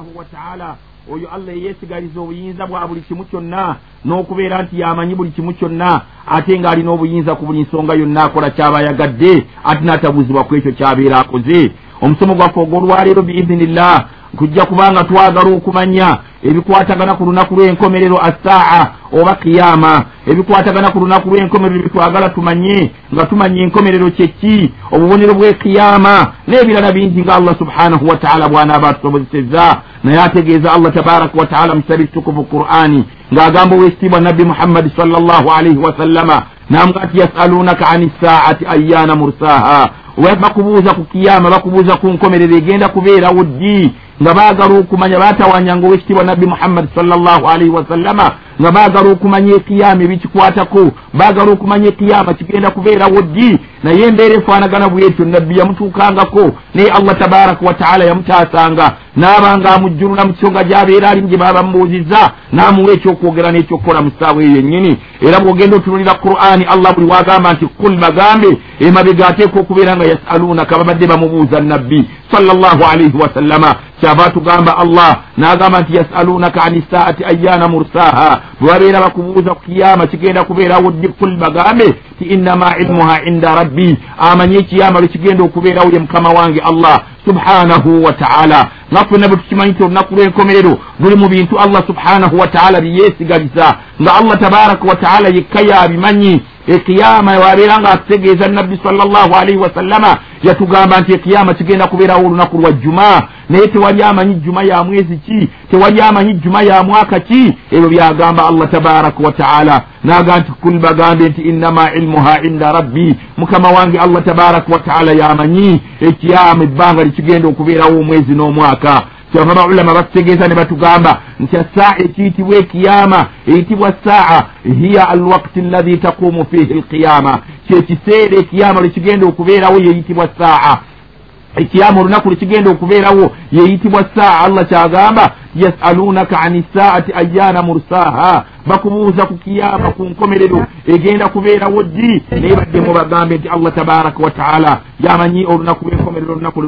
subhanahu wataala oyo allah eyeesigaliza obuyinza bwa buli kimu kyonna n'okubeera nti yamanyi buli kimu kyonna ate ng'alina obuyinza ku buli nsonga yonna akola kyaba yagadde ate n'atabuuzibwa ku ekyo kyabeera akoze. Omusomo gwaffe ogw'olwaleero biizinillah kujja kubanga twagala okumanya ebikwatagana ku lunaku lw'enkomerero assaa oba kiyama ebikwatagana ku lunaku lw'enkomerero byetwagala tumanye nga tumanya enkomerero kyeki obubonero bw'ekiyama n'ebirala bingi nga allah subhanahu wataala bw'anaaba atusobozesezza naye ategeeza allah tabaraka wataala mu kitabu ekitukuvu qur'ani ng'agamba owekitiibwa nabbi muhammadi sall llahu alaihi wasallama namuga nti yasalunaka ani saati ayana mursaha bakubuuza ku kiyama bakubuuza ku nkomerero egenda kubeerawo ddi nga baagala okumanya baatawanyanga owekitiibwa nabbi muhammadi salllahu alaihi wasallama nga baagala okumanya ekiyama ebikikwatako baagala okumanya ekiyama kigenda kubeerawo ddi naye embeera efaanagana bwetyo nabbi yamutuukangako naye allah tabaraka wataala yamutaasanga. Naabanga amujjulula mu kisonga gyabeera alimu gye baba mubuuzizza n'amuwa ekyokwogera n'ekyokukola mu ssaawa eyo yennyini era bw'ogenda otunulira qur'ani allah buli wagamba nti kul bagambe emabega ateeka okubeera nga yasalunaka babadde bamubuuza nabbi sallallahu alaihi wasallama kyava atugamba allah n'agamba nti yasalunaka ani saati ayana mursaha bwe babeera bakubuuza ku kiyama kigenda kubeerawo ddi kul bagambe ti innama ilmuha inda rabbi. Amanye ekiyama lwe kigenda okubeerawo ye mukama wange allah subhanahu wataala nga ffenna bwe tukimanyi ti olunaku lw'enkomerero luli mu bintu allah subhanahu wataala byeyeesigaliza nga allah tabaraka wataala yekka yabimanyi ekiyama wabeera nga atutegeeza nabbi salllahu alaihi wasallama yatugamba nti ekiyama kigenda kubeerawo olunaku lwa juma naye tewali amanyi juma ya mwezi ki? Tewali amanyi juma ya mwaka ki? Ebyo byagamba allah tabaraka wataala naga nti kul bagambe nti innama ilmuha inda rabbi. Mukama wange allah tabaraka wataala yamanyi. Ekiyama ebbanga likigenda okubeerawo omwezi n'omwaka. Kyava baulama batutegeeza ne batugamba nti assaa ekiyitibwa ekiyama eyitibwa saa hiya alwakti allahi taqumu fihi alqiyama kyekiseera ekiyama lwekigenda okubeerawo yeyitibwa saa ekiyama olunaku lwekigenda okubeerawo yeyitibwa saa. Allah kyagamba yasalunaka ani saati ayana mursaha? Bakubuuza ku kiyama ku nkomerero egenda kubeerawo ddi? Naye baddemu bagambe nti allah tabaraka wataala yamanyi olunaku lwenkomerero olunaku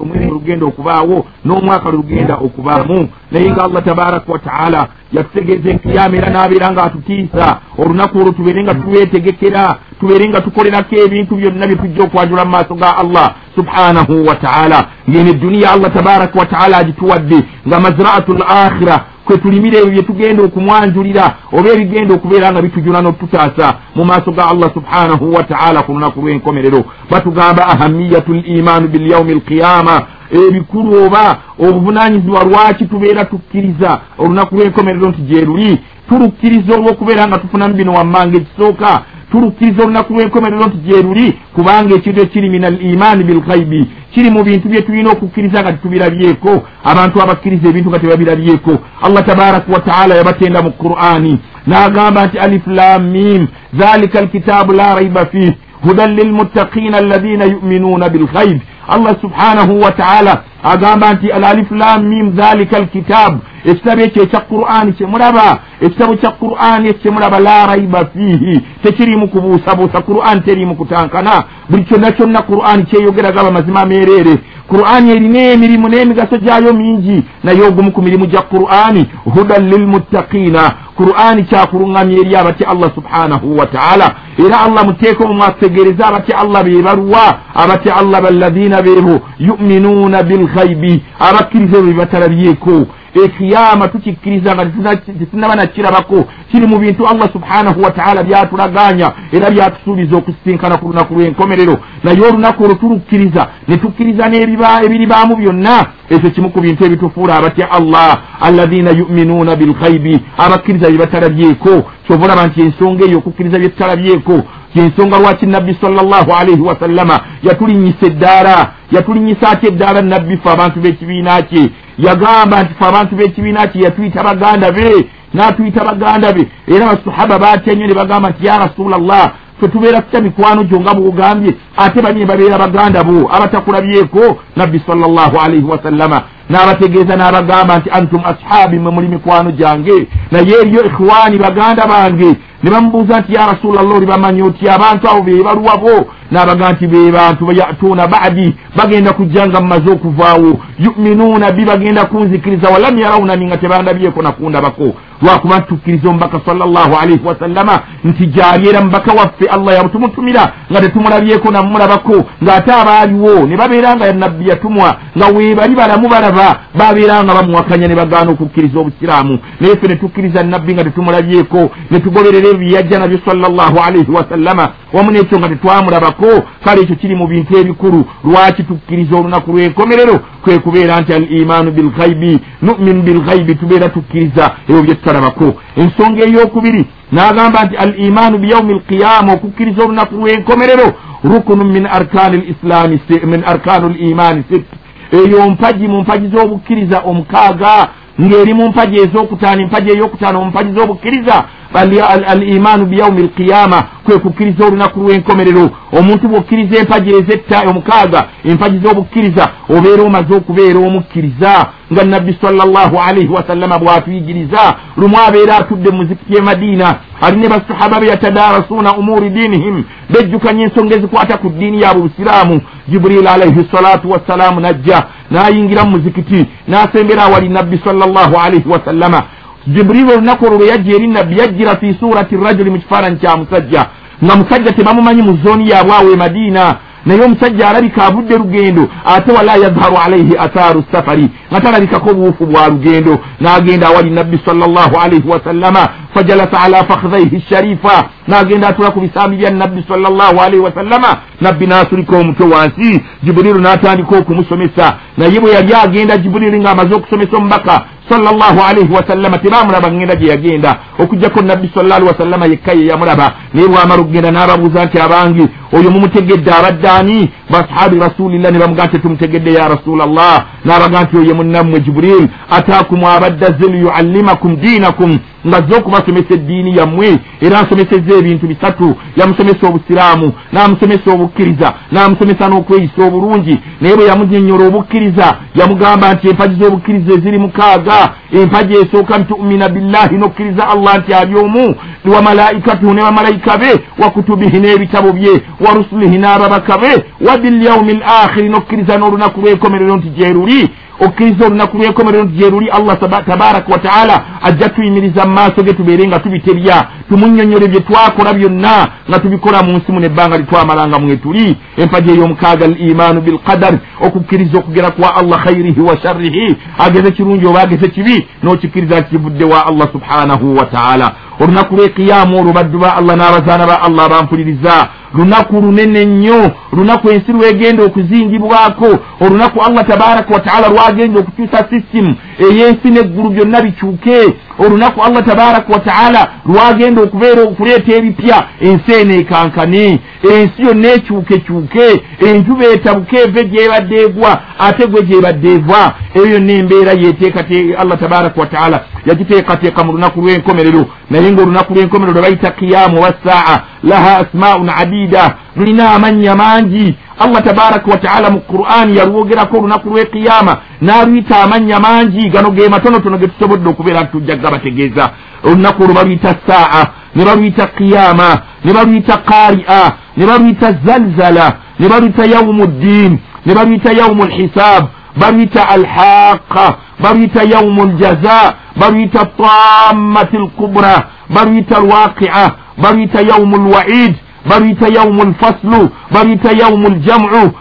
omwezi lugenda okubaawo n'omwaka lugenda okubaamu. Naye nga allah tabaraka wataala yatutegeeza enkiyama era n'abeera nga atutiisa olunaku olwo tubeere nga tulwetegekera tubeere nga tukolerako ebintu byonna bye tujja okwanjula mu maaso ga allah subhanahu wataala ngeno edduniya allah tabaraka wataala agituwadde nga mazraatu l akhira kwe tulimira ebyo bye tugenda okumwanjulira oba ebigenda okubeera nga bitujuna n'otutaasa mu maaso ga allah subhanahu wataala ku lunaku lw'enkomerero. Batugamba ahamiyatu limaanu bilyaumi alqiyama ebikulu oba obuvunanyizibwa lwaki tubeera tukkiriza olunaku lw'enkomerero nti gye luli tulukkiriza olw'okubeera nga tufunamu bino wammanga ekisooka. Tulukkiriza olunaku lw'enkomerero nti gye luli kubanga ekintu ekiri min al imaani bilghaibi kiri mu bintu bye tulina okukkiriza nga tetubirabyeko. Abantu abakkiriza ebintu nga tebabirabyeko. Allah tabaraka wataala yabatenda mu qur'ani. N'agamba nti alif lamim dhalika alkitabu la raiba fih hudan lilmuttaqina alladhina yuminuuna bilghaib allah subhanahu wataala agamba nti alalif lamim dhalika alkitabu ekitabo ekyo ekya qur'ani kyemulaba ekitabo kya qur'ani ekyo kyemulaba la raiba fiihi. Tekirimu kubuusabuusa. Qur'ani terimu kutankana. Buli kyonna kyonna qur'ani kyeyogeraga bamazima meereere. Qur'ani erina emirimu n'emigaso gyayo mingi. Naye ogumu ku mirimu gya qur'ani hudan lilmuttaqiina. Qur'ani kyakuluŋŋamya eri abatya allah subhanahu wataala era allah muteeka omwo ategeereza abatya allah beebaluwa abatya allah balladina beebo yuminuuna bilghaibi abakkiriza ebyo bebatalabyeko ekiyama tukikkiriza nga tetunaba nakirabako kiri mu bintu allah subhanahu wataala byatulaganya era byatusuubiza okusisinkana ku lunaku lw'enkomerero. Naye olunaku olwo tulukkiriza ne tukkiriza n'ebiribaamu byonna. Ekyo kimu ku bintu ebitufuula abatya allah alladina yuminuuna bilghaibi abakkiriza bye batalabyeko kyova olaba nti ensonga eyo okukkiriza bye tutalabyeko yensonga lwaki nabbi salllahu alaihi wasallama yatulinyisa eddaala yatulinyisa atya eddaala nabbi fe abantu b'ekibiina kye yagamba nti fe abantu b'ekibiina kye yatuyita baganda be n'atuyita baganda be. Era basahaba batya nnyo ne bagamba nti ya rasulallah fe tubeera tutya mikwano gyo nga bwogambye? Ate banyini babeera baganda bo abatakulabyeko nabbi salllahu alaihi wasallama n'abategeeza n'abagamba nti antum ashaabi mwe muli mikwano gyange. Naye eriyo ikhwani baganda bange. Ne bamubuuza nti ya rasulllah oli bamanyi oti abantu abo be baluwabo n'abaga nti be bantu yatuuna baadi bagenda kujja nga mumaze okuvaawo. Yuminuuna bi bagenda kunzikiriza walam yarawunani nga tebandabyeko nakundabako lwakuba ntukkiriza omubaka salllah alaihi wasallama nti gyali era mubaka waffe allah yatumutumira nga tetumulabyeko namulabako ng'ate abaaliwo ne babeera nga nabbi yatumwa nga webali balamu balaba babeera nga bamuwakanya ne bagaana okukkiriza obusiraamu. Naye ffe ne tukkiriza nabbi nga tetumulabyeko ne tugoberera ebyo byeyajja nabyo salllah alaihi wasallama wamu n'ekyo nga tetwamulabako kale ekyo kiri mu bintu ebikulu. Lwaki tukkiriza olunaku lw'enkomerero kwe kubeera nti al imaanu bilghaibi numinu bilghaibi tubeera tukkiriza ebyo bye tutalabako. Ensonga ey'okubiri n'agamba nti al imaanu biyaumi alqiyama okukkiriza olunaku lw'enkomerero rukunu min arkaani lislaami min arkaanu limaani sit eyo mpagi mu mpagi z'obukkiriza omukaaga ng'eri mu mpagi ez'okutaano empagi ey'okutaano mu mpagi z'obukkiriza al imaanu biyaumi alqiyama kwe kukkiriza olunaku lw'enkomerero omuntu bw'okkiriza empagi ezetta omukaaga empagi z'obukkiriza obeera omaze okubeera omukkiriza nga nabbi sallallahu alaihi wasallama bw'atuyigiriza lumu abeera atudde mu muzikiti e madiina ali ne basahaba be yatadarasuuna umuuri diinihim bejjukanya ensonga ezikwata ku ddiini yaabwe busiraamu jiburil alaihi salatu wassalaamu najja n'ayingira mu muzikiti n'asembera awali nabbi sallallahu alaihi wasallama jiburiri olunaku olwo lwe yajja eri nabbi yajjira fi surati rajuli mu kifaananyi kya musajja. Nga musajja tebamumanyi mu zooni yaabwe awo e madiina. Naye omusajja alabika avudde lugendo ate wala yazharu alaihi athaaru safari. Nga talabikako obuwufu bwa lugendo. N'agenda awali nabbi salllahu alaihi wasallama fajalasa ala fakhdhaihi sharifa. N'agenda atula ku bisambi bya nabbi salllahu alaihi wasallama nabbi n'asulika omutwe wansi. Jiburiru n'atandika okumusomesa. Naye bwe yali agenda jiburiru ng'amaze okusomesa omubaka salllahu alaihi wasallama tebamulaba ngenda gye yagenda. Okugjako nabbi salla alihi wasallama yekka ye yamulaba. Naye bwamala okugenda n'ababuuza nti abange oyo mumutegedde abadde ani? Basahabi rasulillah ne bamuga nti tumutegedde ya rasulallah n'abaga nti oyo munnammwe jiburil ataakum abadde azze liyuallimakum diinakum ng'azze okubasomesa eddiini yammwe era nsomesezza ebintu bisatu. Yamusomesa obusiraamu n'amusomesa obukkiriza n'amusomesa n'okweyisa obulungi. Naye bwe yamunyonnyola obukkiriza yamugamba nti empagi z'obukkiriza eziri mukaaga empagi esooka ntumina billahi n'okkiriza allah nti ali omu. Wa malaikatuhu ne bamalayika be wa kutubihi n'ebitabo bye wa rusulihi n'ababaka be wa bilyaumi l akhiri n'okkiriza n'olunaku lw'enkomerero nti gye luli okkiriza olunaku lw'enkomerero nti gye luli allah tabaraka wa taala ajja tuyimiriza mu maaso ge tubeere nga tubitebya. Tumunyonyole bye twakola byonna nga tubikola mu nsi muno ebbanga litwamalanga mwe tuli. Empaji ey'omukaaga al imaanu bilqadar okukkiriza okugera kwa allah khairihi wa sharrihi. Ageze kirungi oba ageze kibi n'okikkiriza kivudde wa allah subhanahu wa taala. Olunaku lw'ekiyaamu olwo baddu ba allah n'abazaana ba allah bampuliriza lunaku lunene nnyo. Lunaku ensi lwegenda okuzingibwako olunaku allah tabaraka wataala lwagenda okukyusa sisitimu ey'ensi n'eggulu byonna bikyuke olunaku allah tabaraka wataala lwagenda okubeera okuleeta ebipya. Ensi eno ekankane ensi yonna ekyukekyuke enjuba etabuke eve gyebadde egwa ate gwe gyebadde eva eyo yonna embeera yeteeka allah tabaraka wataala yagiteekateeka mu lunaku lw'enkomerero. Naye ngaolunaku lw'enkomerero bayita kiyamu wassaa laha asmaun adida lulina amannya mangi allah tabaraka wataala mu qur'ani yalwogerako olunaku lw'ekiyama n'aluyita amannya mangi gano ge matonotono ge tusobodde okubeera nti tujja gabategeeza olunaku olwo baluyita saa ne baluyita kiyama ne baluyita qari'a ne baluyita zalzala ne baluyita yaumu ddin ne baluyita yaumu lhisab baluyita alhaqa baluyita yaumu ljaza baluyita tammati lkubra baluyita alwaqi'a baluyita yaumu lwaid baluyita yaumu lfaslu baluyita yaumu ljamu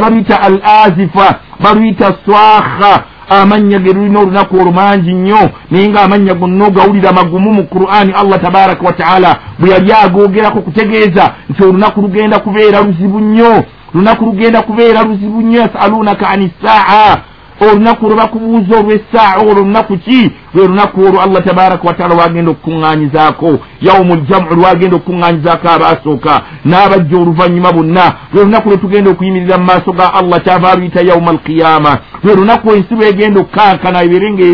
baluyita al azifa baluyita swakha amannya ge lulina olunaku olwo mangi nnyo naye nga amannya gonna ogawulira magumu mu qur'ani allah tabaraka wataala bwe yali agoogerako kutegeeza nti olunaku lugenda kubeera luzibu nnyo lunaku lugenda kubeera luzibu nnyo yasalunaka ani saa olunaku lwe bakubuuza olw'essaaha olwo lunaku ki lwe lunaku olwo allah tabaraka wataala lwagenda okukuŋŋanyizaako yaumu ljamu lwagenda okukuŋŋanyizaako abaasooka n'abajja oluvannyuma bonna lwe lunaku lwe tugenda okuyimirira mu maaso ga allah kyava aluyita yauma alqiyama lwe lunaku ensi lwegenda okukankana ebeere nga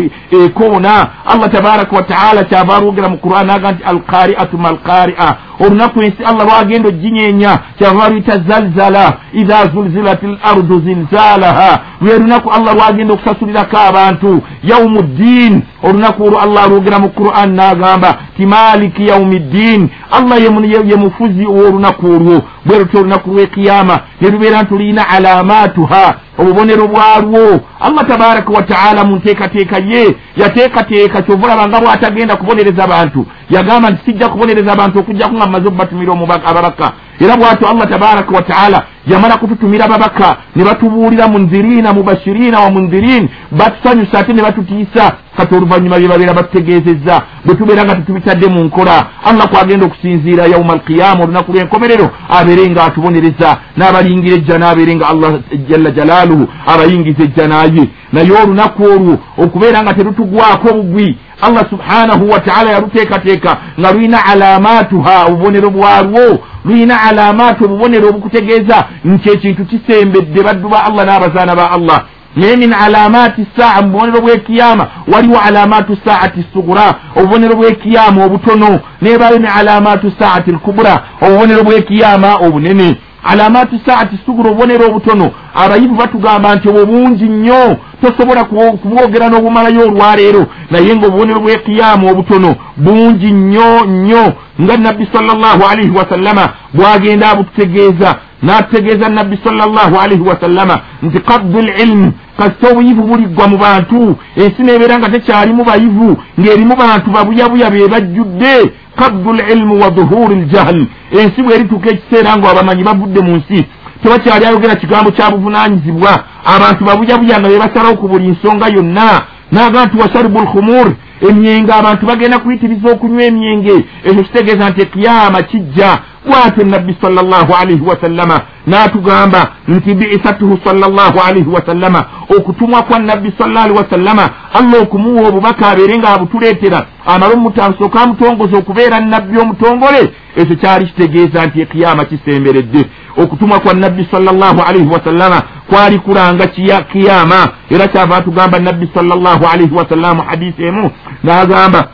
ekoona allah tabaraka wataala kyava alwogera mu quran aga nti alqari'atu malqari'a olunaku ensi allah lwagenda oginyeenya kyava luyita zalzala idha zulzilat l ardu zinzalaha lwe lunaku allah lwagenda okusasulirako abantu yaumu ddin olunaku olwo allah alwogera mu quran n'agamba ti maliki yaumi ddin allah ye mufuzi ow'olunaku olwo bwe lutyo olunaku lw'ekiyama ne lubeera nti luyina alamatuha obubonero bwalwo. Allah tabaraka wataala mu nteekateeka ye yateekateeka kyova olaba nga bw'atagenda kubonereza bantu. Yagamba nti sijja kubonereza abantu okujjaku nga mmaze okubatumira ababaka. Era bw'atyo allah tabaraka wataala yamala kututumira babaka ne batubuulira munziriina mubashiriina wa munzirin batusanyusa ate ne batutiisa kati oluvannyuma bye babeera batutegeezezza bwe tubeera nga tetubitadde mu nkola. Allah kwagenda okusinziira yauma alqiyama olunaku lw'enkomerero abeere nga atubonereza n'abalingira ejja n'abeere nga allah jalla jalaaluhu abayingiza ejja naye naye olunaku olwo okubeera nga terutugwako obugwi allah subhanahu wataala yaluteekateeka nga lulina alamatuha obubonero bwalwo lulina alamatu obubonero obukutegeeza nti ekintu kisembedde baddu ba allah n'abazaana ba allah naye min alamati saa mu bubonero bw'ekiyama waliwo alamatu saati sugura obubonero bw'ekiyama obutono. Nebayo ne alamatu saati lkubura obubonero bw'ekiyama obunene alamatu saati sugura obubonero obutono. Abayivu batugamba nti obwo bungi nnyo. Tosobola kubwogera n'obumalayo olwaleero. Naye nga obubonero bw'ekiyama obutono bungi nnyo nnyo. Nga nabbi salllahu alaihi wasallama bwagenda abututegeeza n'atutegeeza nabbi salllahu alaihi wasallama nti kabdu lilmu kasita obuyivu buliggwa mu bantu. Ensi neebeera nga tekyalimu bayivu ng'erimu bantu babuyabuya be bajjudde. Kabdu lilmu wa duhuri ljahl ensi bwerituuka ekiseera nga abamanyi bavudde mu nsi tebakyali ayogera kigambo kya buvunanyizibwa abantu babuyabuya nga be basalawo ku buli nsonga yonna. Naga nti wasaribu lkhumur emyenge abantu bagenda kuyitiriza okunywa emyenge. Ekyo kitegeeza nti ekiyama kijja bwatyo nabbi salllahu alaihi wasallama n'atugamba nti biisatuhu salllahu alaihi wasallama okutumwa kwa nabbi salla alihi wasallama allah okumuwa obubaka abeere nga abutuleetera. Amale omutasooka amutongoza okubeera nabbi omutongole ekyo kyali kitegeeza nti ekiyama kisemberedde. Okutumwa kwa nabbi salllahu alaihi wasallama kwali kulanga kiyama era kyava atugamba nabbi salllahu alaihi wasallama hadisi emu n'agamba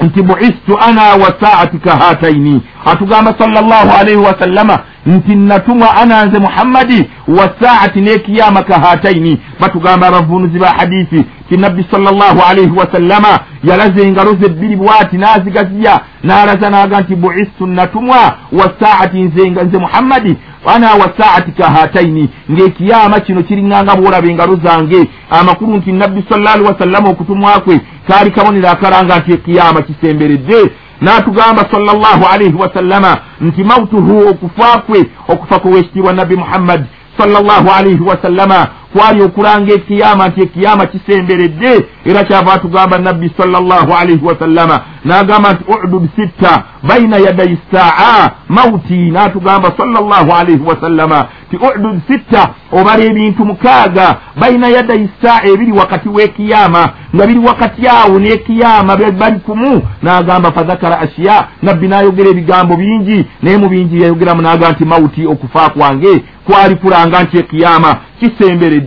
nti buistu ana wa saati kahataini atugamba salllahu alaihi wasallama nti natumwa ana nze muhammadi wa saati n'ekiyama kahataini batugamba abavunuzi ba hadisi ti nabbi salllahu alaihi wasallama yalaze engalo ze ebbiri bwati n'azigaziya n'alaza n'aga nti buistu natumwa wa saati nze muhammadi ana wa saati kahataini ng'ekiyama kino kiringanga bwolaba engalo zange. Amakulu nti nabbi salla alihi wasallama okutumwa kwe kaali kabonero akalanga nti ekiyama kisemberedde. N'atugamba salllahu alaihi wasallama nti mautuhu okufa kwe okufa kwe wekitiibwa nabbi muhammadi salllahu alaihi wasallama kwali okulanga ekiyama nti ekiyama kisemberedde era kyava atugamba nabbi salllahu alaihi wasallama n'agamba nti udud sitta baina yadai saa mauti n'atugamba salllahu alaihi wasallama ti udud sitta obala ebintu mukaaga baina yadai saa ebiri wakati w'ekiyama nga biri wakati awo n'ekiyama bali kumu n'agamba fadhakara ashiya nabbi n'ayogera ebigambo bingi naye mu bingi yayogeramu n'agamba nti mauti okufa kwange kwali kulanga nti ekiyama kisemberedde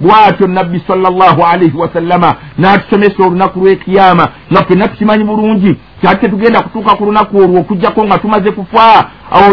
bwatyo nabbi salllahu alaihi wasallama n'atusomesa olunaku lw'ekiyama nga ffenna tukimanyi bulungi kyati tetugenda kutuuka ku lunaku olwo okugjako nga tumaze kufa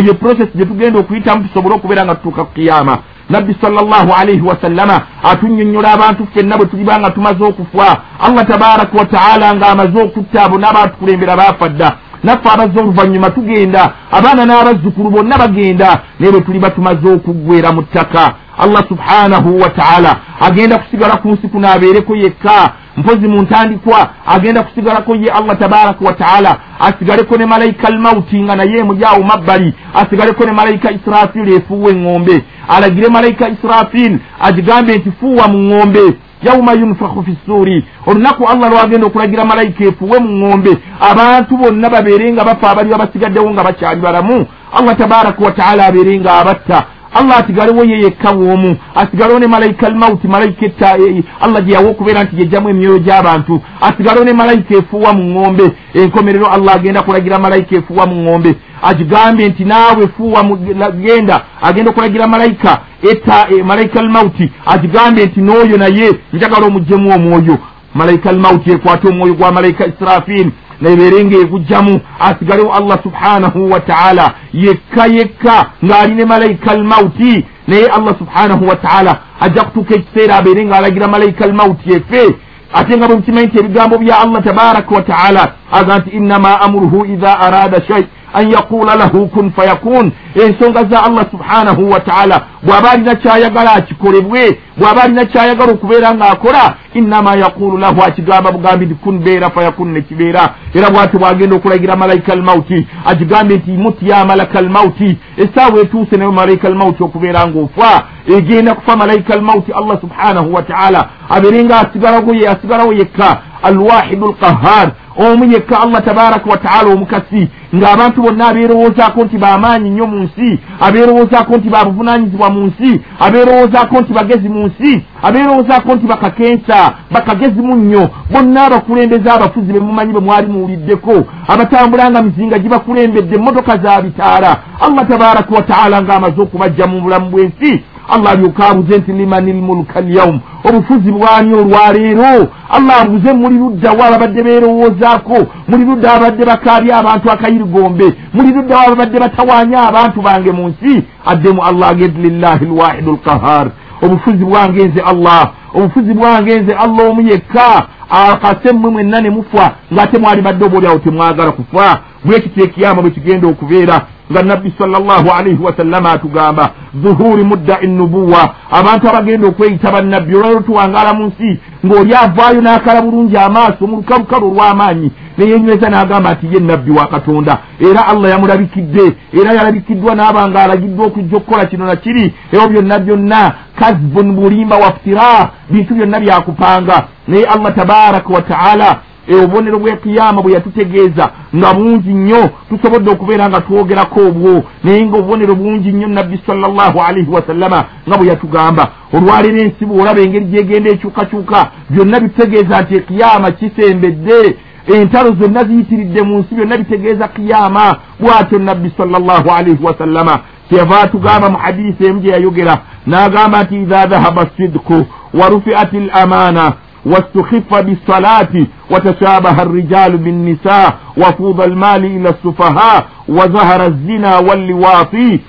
ye process gye tugenda okuyitamu tusobole okubeera nga tutuuka ku kiyama. Nabbi salllahu alaihi wasallama atunyonnyola abantu ffenna bwe tuliba nga tumaze okufa allah tabaraka wataala ng'amaze okutta abo n'abaatukulembera baafa dda. Naffe abazze oluvannyuma tugenda abaana n'abazzukulu bonna bagenda naye bwe tuliba tumaze okuggwera mu ttaka allah subhanahu wataala agenda kusigala ku nsi kuno abeereko yekka. Mpozi mu ntandikwa agenda kusigalako ye allah tabaraka wataala asigaleko ne malayika almauti nga naye emulyawo mabbali. Asigaleko ne malayika israfiri efuuwa eŋŋombe alagire malayika israfiri agigambe nti fuuwa mu ŋŋombe yauma yunfaku fi ssuuri olunaku allah lwagenda okulagira malayika efuuwe mu ŋŋombe abantu bonna babeere nga bafa abaliba basigaddewo nga bakyali balamu. Allah tabaraka wataala abeere nga abatta allah asigalewo ye yekka bwomu asigalewo ne malayika almauti malayika etta allah gye yawa okubeera nti yejjamu emyoyo gy'abantu. Asigalewo ne malayika efuuwa mu ŋŋombe enkomerero allah agenda kulagira malayika efuuwa mu ŋŋombe. Agigambye nti naawe fuuwa genda agenda okulagira malayika etta e, malayika almauti agigambye nti n'oyo naye njagala omugjemu omwoyo. Malayika almauti ekwate omwoyo gwa malayika israfiri nebeere ngaegujjamu asigalewo allah subhanahu wataala yekka yekka ng'aline malayika almauti naye allah subhanahu wataala ajja kutuuka ekiseera abeere ng'alagira malayika almauti efe. Ate nga bwe mukimanyi nti ebigambo bya allah tabaraka wataala aga nti innama amuruhu idha arada shai an yaqula lahu kun fayakun ensonga za allah subhanahu wataala bw'aba alina kyayagala akikolebwe bw'aba alina kyayagala okubeera ng'akola innama yaqulu lahu akigamba bugambi nti kun beera fayakun nekibeera era bw'ati bw'agenda okulagira malayika almauti agigambye nti muti ya malaka almauti essaawa etuuse naye malayika almauti okubeera ng'ofa. Egenda kufa malayika almauti allah subhanahu wataala abeere nga asigalawo yekka alwahidu alqahar omu yekka allah tabaraka wataala omukasi ng'abantu bonna abeerowoozaako nti bamaanyi nnyo mu nsi abeerowoozaako nti babuvunanyizibwa mu nsi abeerowoozaako nti bagezi mu nsi abeerowoozaako nti bakakensa. Bakagezimu nnyo bonna abakulembeze abafuzi be mumanyi bwe mwali muwuliddeko. Abatambula nga mizinga gibakulembedde emmotoka za bitaala. Allah tabaraka wataala ng'amaze okubajja mu bulamu bw'ensi allah alyoka abuze nti limani lmulka alyaum obufuzi bwani olwaleero. Allah abuze muli luddawo ababadde beerowoozaako? Muli ludda ababadde bakaabya abantu akayirigombe muli luddawo ababadde batawaanya abantu bange mu nsi? Addemu allah agenti lillahi lwahidu lkahar obufuzi bwange nze allah obufuzi bwange nze allah omu yekka akase mmwe mwenna ne mufa ng'ate mwali badde oba oliawo temwagala kufa bwe kityo ekiyama bwe kigenda okubeera nga nabbi salllahu alaihi wasallama atugamba zuhuri muddai nubuwa abantu abagenda okweyita bannabbi olwaliro tuwangaala mu nsi ng'oli avaayo n'akala bulungi amaaso mu lukalukalu olw'amaanyi neyenyweza n'agamba nti ye nabbi wa katonda. Era allah yamulabikidde era yalabikiddwa n'aba nga alagiddwa okujja okukola kino na kiri. Ebyo byonna byonna kazbun bulimba waftira bintu byonna byakupanga. Naye allah tabaraka wataala obubonero bwekiyama bwe yatutegeeza nga bungi nnyo tusobodde okubeera nga twogerako obwo. Naye nga obubonero bungi nnyo nabbi salllahu alaihi wasallama nga bwe yatugamba. Olwaliro ensi bwolaba engeri gyegenda ekyukakyuka byonna bitutegeeza nti ekiyama kisembedde entalo zonna ziyitiridde mu nsi byonna bitegeeza kiyama. Bwatyo nabbi salllah alaihi wasallama kyeyava atugamba mu hadisi emu gye yayogera n'agamba nti idha dhahaba sidku warufiat l amana واستخف بالصلاة وتشابه الرجال بالنساء وفوض المال إلى السفهاء وظهر الزنا واللواطي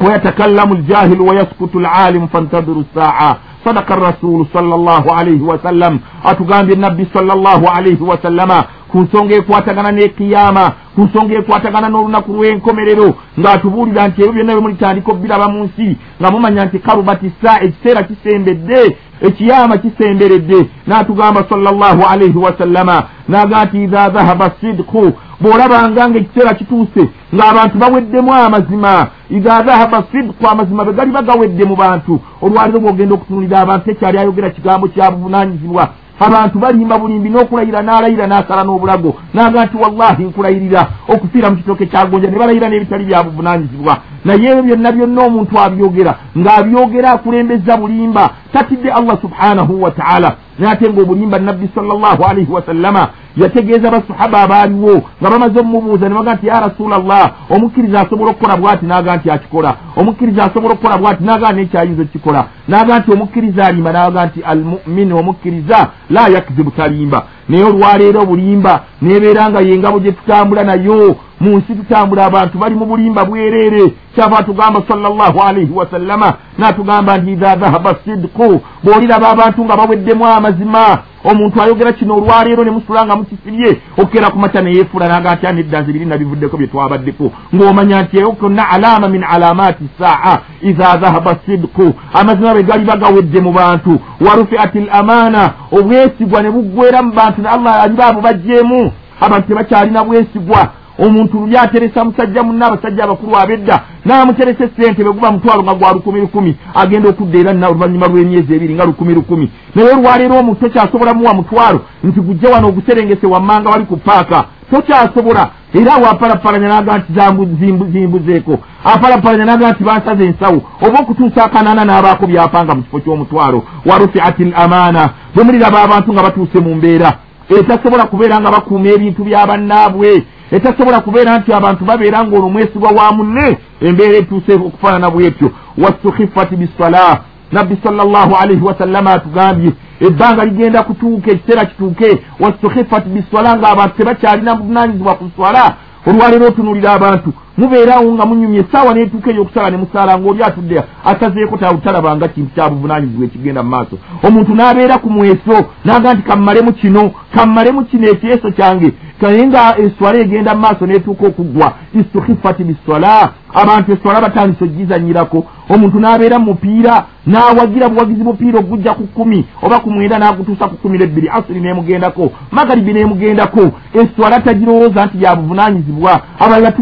ويتكلم الجاهل ويسكت العالم فانتظروا الساعة صدق الرسول صلى الله عليه وسلم أتقام بالنبي صلى الله عليه وسلم ku nsonga ekwatagana n'ekiyama ku nsonga ekwatagana n'olunaku lw'enkomerero ng'atubuulira nti ebyo byonna bye mulitandika obbiraba mu nsi nga mumanya nti karubati saa ekiseera kisembedde ekiyama kisemberedde n'atugamba sallallahu alaihi wasallama n'aga nti idha dhahaba sidku bw'olabanga nga ekiseera kituuse ng'abantu baweddemu amazima. Idha dhahaba sidku amazima be gali bagawedde mu bantu. Olwaliro bw'ogenda okutunulira abantu tekyali ayogera kigambo kya buvunanyizibwa abantu balimba bulimbi n'okulayira n'alayira n'asala n'obulago. Naga nti wallahi nkulayirira. Okufiira mu kitooke kyagonja ne balayira n'ebitali bya buvunanyizibwa naye ebyo byonna byonna omuntu abyogera ng'abyogera akulembeza bulimba. Tatidde allah subhanahu wataala naate ng'obulimba nabbi salllahu alaihi wasallama yategeeza basahaba abaaliwo nga bamaze omumubuuza ne baga nti ya rasula llah omukkiriza asobola okukola bwati naga nti akikola. Omukkiriza asobola okukola bwati naga nekyayinza okukikola. Naga nti omukkiriza alimba naga nti almumini omukkiriza la yakizibu talimba naye olwaleero obulimba nebeera nga yengabo gye tutambula nayo. Mu nsi tutambula abantu bali mu bulimba bwereere. Kyava atugamba salllahu alaihi wasallama n'atugamba nti idha dhahaba sidku bw'oliraba abantu nga baweddemu amazima omuntu ayogera kino olwaleero ne musula nga mukisibye okukera ku makya neyefuula naga nti anedda nze biri nabivuddeko bye twabaddeko? Ng'omanya nti eyo konna alama min alamaati saa idha dhahaba sidku amazima bwe gali bagawedde mu bantu. Warufiat l amaana obwesigwa ne buggwera mu bantu ne allah aliba abo bajjeemu. Abantu tebakyalina bwesigwa omuntu luli ateresa musajja munna abasajja abakulu abedda n'amuteresa esente bwe guba mutwalo nga gwa lukumi lukumi agenda okudda era na oluvannyuma lw'emyezi ebiri nga lukumi lukumi. Naye olwaleero omuntu tokyasobola muwa mutwalo nti gujje wano oguserengese wammanga wali ku paaka tokyasobola. Era wapalapalanya naga nti zimbuzeeko. Apalapalanya naga nti bansaza ensawo. Oba okutuusa akanaana n'abaako byapanga mu kifo ky'omutwalo. Warufiati l amaana. Bwe muliraba abantu nga batuuse mu mbeera. Etasobola kubeera nga bakuuma ebintu byabannaabwe etasobola kubeera nti abantu babeera ngaolwo mwesibwa wa munne embeera etuuse okufaanana bwetyo wastukhiffati bisala nabbi salllahu alaihi wasallama atugambye ebbanga ligenda kutuuka ekiseera kituuke. Wastukhiffati biswala ngaabantu tebakyalina buvunanyizibwa ku swala olwaleero otunulira abantu mubeerawo nga munyumya essaawa neetuuka ey'okusala ne musaala ng'oli atudde asazeeko tabutalabanga kintu kya buvunanyizibwa ekigenda mu maaso. Omuntu n'abeera ku mweso naga nti kammalemu kino kammalemu kino ekyeso kyange. Kaye nga eswala egenda mu maaso neetuuka okuggwa istukhifati biswala. Abantu eswala batandise ogizanyirako omuntu n'abeera mu mupiira n'awagira buwagizi bupiira ogujja ku kkumi oba ku mwenda n'agutuusa ku kkumi n'ebbiri asiri n'emugendako magalibi n'emugendako. Eswala tagirowooza nti ya buvunanyizibwa abalala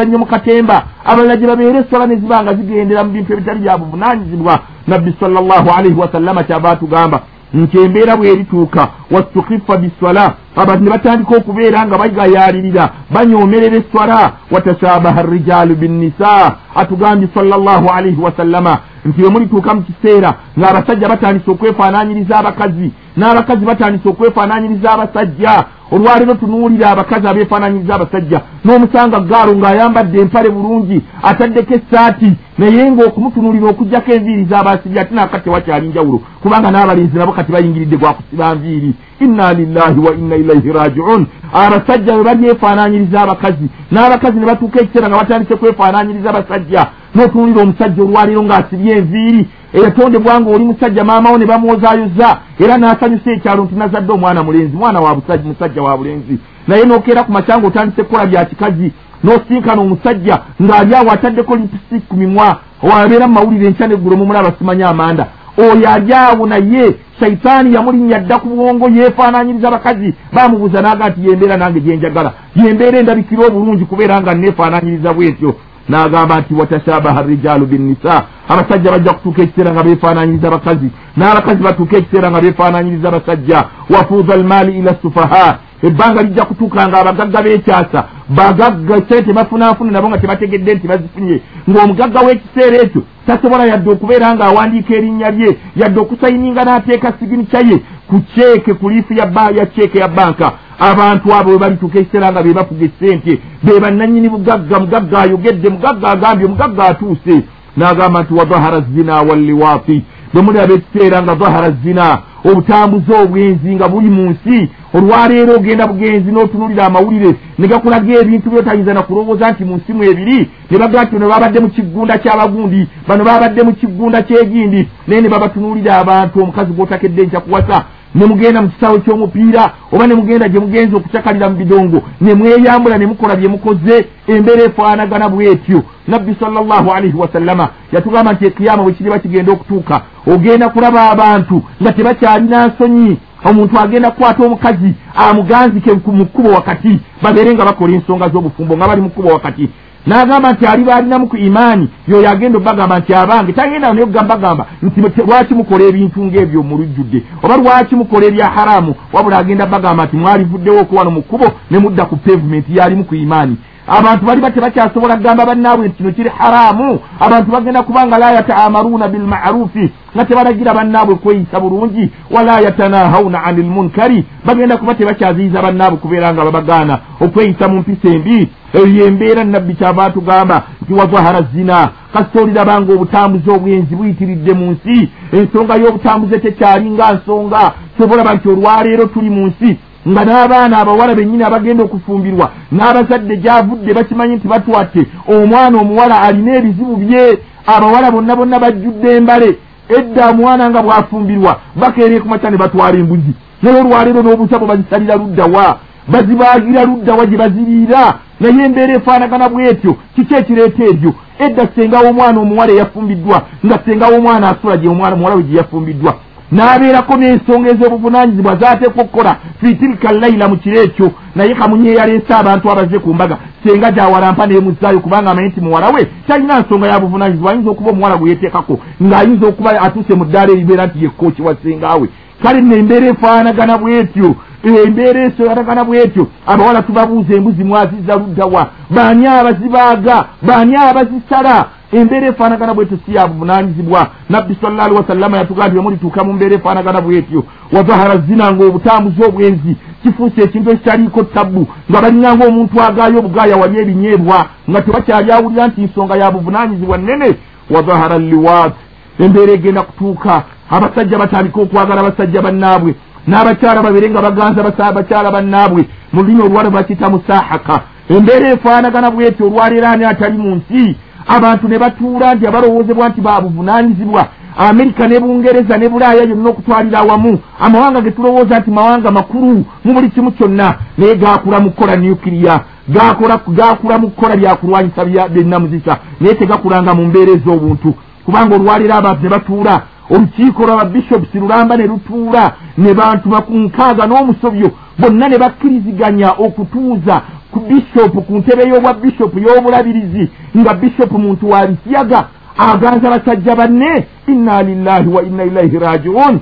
tubeereeyo mizannyo mu katemba. Abalala gye babeera eswala ne ziba nga zigendera mu bintu ebitali bya buvunanyizibwa nabbi sallallahu alaihi wasallama kyaba atugamba nti embeera bwerituuka wastukiffa biswala. Abantu ne batandika okubeera nga bagayalirira banyoomerera eswala watashabaha rijalu binnisa. Atugambye sallallahu alaihi wasallama nti bwe mulituuka mu kiseera ng'abasajja batandise okwefaananyiriza abakazi n'abakazi batandise okwefaananyiriza abasajja olwaleero tunuulira abakazi abeefaananyiriza abasajja. N'omusanga gaalo ng'ayambadde empale bulungi ataddeko essaati naye ng'okumutunuulira okugjako enviiri z'abasibya ate naaka tewakyali njawulo kubanga n'abalenzi nabo kati bayingiridde gwakusiba nviiri. Inna lillahi wa inna ilaihi rajiun abasajja bwe balyefaananyiriza abakazi n'abakazi ne batuuka ekiseera nga batandise kwefaananyiriza abasajja n'otunuulira omusajja olwaleero ng'asibye enviiri eyatondebwa nga oli musajja maamawo ne bamwozaayoza era n'asanyusa ekyalo nti nazadde omwana mulenzi mwana wa musajja wa bulenzi. Naye n'okeera ku makyanga otandise kukola bya kikazi n'osinkana omusajja ng'ali awo ataddeko lipisi ku mimwa wabeera mu mawulire enkya neggulo mumulaba simanyi amanda. Oyo ali awo naye shaitaani yamulinnya dda ku bwongo yeefaananyiriza abakazi bamubuuza naaga nti yembeera nange gyenjagala yembeera endabikira obulungi kubeera nga neefaananyiriza bwetyo n'agamba nti watashabaha rijalu binnisa. Abasajja bajja kutuuka ekiseera nga beefaananyiriza abakazi n'abakazi batuuka ekiseera nga beefaananyiriza abasajja. Wafuuza almaali ila sufaha ebbanga lijja kutuuka nga abagagga beekyasa bagagga sente bafunaafuna nabo nga tebategedde nti bazifunye. Ng'omugagga w'ekiseera ekyo tasobola yadde okubeera ng'awandiika erinnya lye yadde okusayininga n'ateeka siginica ye ku ceeke ku liifu ya ceeke ya banka abantu abo bwe balituuka ekiseera nga be bafuga essente be bannannyini bugagga mugagga ayogedde mugagga agambye omugagga atuuse. N'agamba nti wadahara zina walliwaati bwe mulaba ekiseera nga dahara zina obutambuzi obwenzi nga buli mu nsi. Olwaleero ogenda bugenzi n'otunulira amawulire ne gakulaga ebintu byotayinza nakulowooza nti mu nsi mu ebiri ne bagaa nti bano babadde mu kiggunda ky'abagundi bano babadde mu kiggunda ky'egindi naye ne babatunuulira abantu omukazi gwotakedde nkya kuwasa ne mugenda mu kisaawe ky'omupiira oba ne mugenda gye mugenza okucakalira mu bidongo ne mweyambula ne mukola bye mukoze embeera efaanagana bwetyo. Nabbi salllahu alaihi wasallama yatugamba nti ekiyama bwe kiriba kigenda okutuuka ogenda kulaba abantu nga tebakyalina nsonyi. Omuntu agenda kukwata omukazi amuganzike mu kkubo wakati babeere nga bakola ensonga z'obufumbo nga bali mu kkubo wakati n'agamba nti aliba alinamu ku imaani yoyo agenda obbagamba nti abange tagenda naye ogambagamba nti lwaki mukola ebintu ng'ebyo mulujjudde oba lwaki mukola ebya haramu? Wabula agenda bagamba nti mwalivuddewo okuwano mu kkubo ne mudda ku pavumenti yalimu ku imaani abantu baliba tebakyasobola kugamba bannaabwe nti kino kiri haramu. Abantu bagenda kubanga la yataamaruuna bilmarufi nga tebalagira bannaabwe kweyisa bulungi wala yatanahawuna ani lmunkari bagenda kuba tebakyaziyiza bannaabwe kubeera nga babagaana. Okweyisa mu mpisa embi eyo embeera nabbi kyava atugamba nti wazahara zina. Kasita olirabanga obutambuzi obwenzi buyitiridde mu nsi. Ensonga y'obutambuzi tekyalinga nsonga. Sobolaba nti olwaleero tuli mu nsi nga n'abaana abawala bennyini abagenda okufumbirwa n'abazadde gyavudde bakimanyi nti batwatte omwana omuwala alina ebizibu bye abawala bonna bonna bajjudde embale edda omwana nga bwafumbirwa bakeereye ku makya ne batwala embuzi. Naye olwaleero n'obusabo bazisalira luddawa bazibaagira luddawa gye baziriira? Naye embeera efaanagana bwetyo kiki ekireeta ebyo edda sengawo omwana omuwala eyafumbiddwa nga sengawo omwana asula gye omwana muwala we gye yafumbiddwa n'abeerako n'ensonga ez'obuvunanyizibwa zaateekwa okukola fitilika layila mu kiro ekyo. Naye kamunye yaleese abantu abaze ku mbaga. Senga gyawalampa neemuzzaayo kubanga amanyi nti muwala we kyalina nsonga ya buvunanyizibwa ayinza okuba omuwala gwe yeteekako ng'ayinza okuba atuuse mu ddaala eribeera nti yekkooki wa sengaawe kale nembeera efaanagana bwetyo embeera esoyatagana bwetyo. Abawala tubabuuza embuzi mwaziza luddawa baani abazibaaga baani abazisala embeera efaanagana bwetyo si ya buvunanyizibwa nabbi salla ali wasallama yatugaa nti bemulituuka mu mbeera efaanagana bwetyo. Wazahara zina nga obutambuzi obwenzi kifuuse ekintu ekitaliiko tabbu. Nga balinanga omuntu agaayo obugaaya wali ebinyeebwa. Nga tebakyali nti nsonga ya buvunanyizibwa nnene. Wazahara liwaat embeera egenda kutuuka. Abasajja batandika okwagala abasajja bannaabwe. N'abakyala babere nga baganza bakyala bannaabwe. Mu lulimi olwala bakiyita musahaka embeera efaanagana bwetyo olwaleero ani atali mu nsi abantu ne batuula nti abalowoozebwa nti babuvunanyizibwa amerika ne bungereza ne bulaaya yonna okutwalira awamu. Amawanga ge tulowooza nti mawanga makulu mu buli kimu kyonna. Naye gakula mu kukola nukiriya gakula mu kukola byakulwanyisa byenamuzisa naye tegakulanga mu mbeera ez'obuntu. Kubanga olwaleero abantu ne batuula olukiiko lwa babishopusi lulamba ne lutuula ne bantu bakunkaaga n'omusobyo bonna ne bakkiriziganya okutuuza ku bishopu ku ntebe y'obwa bishopu y'obulabirizi nga bishopu muntu wabisiyaga aganza basajja banne inna lillahi wa inna ilaihi rajiun.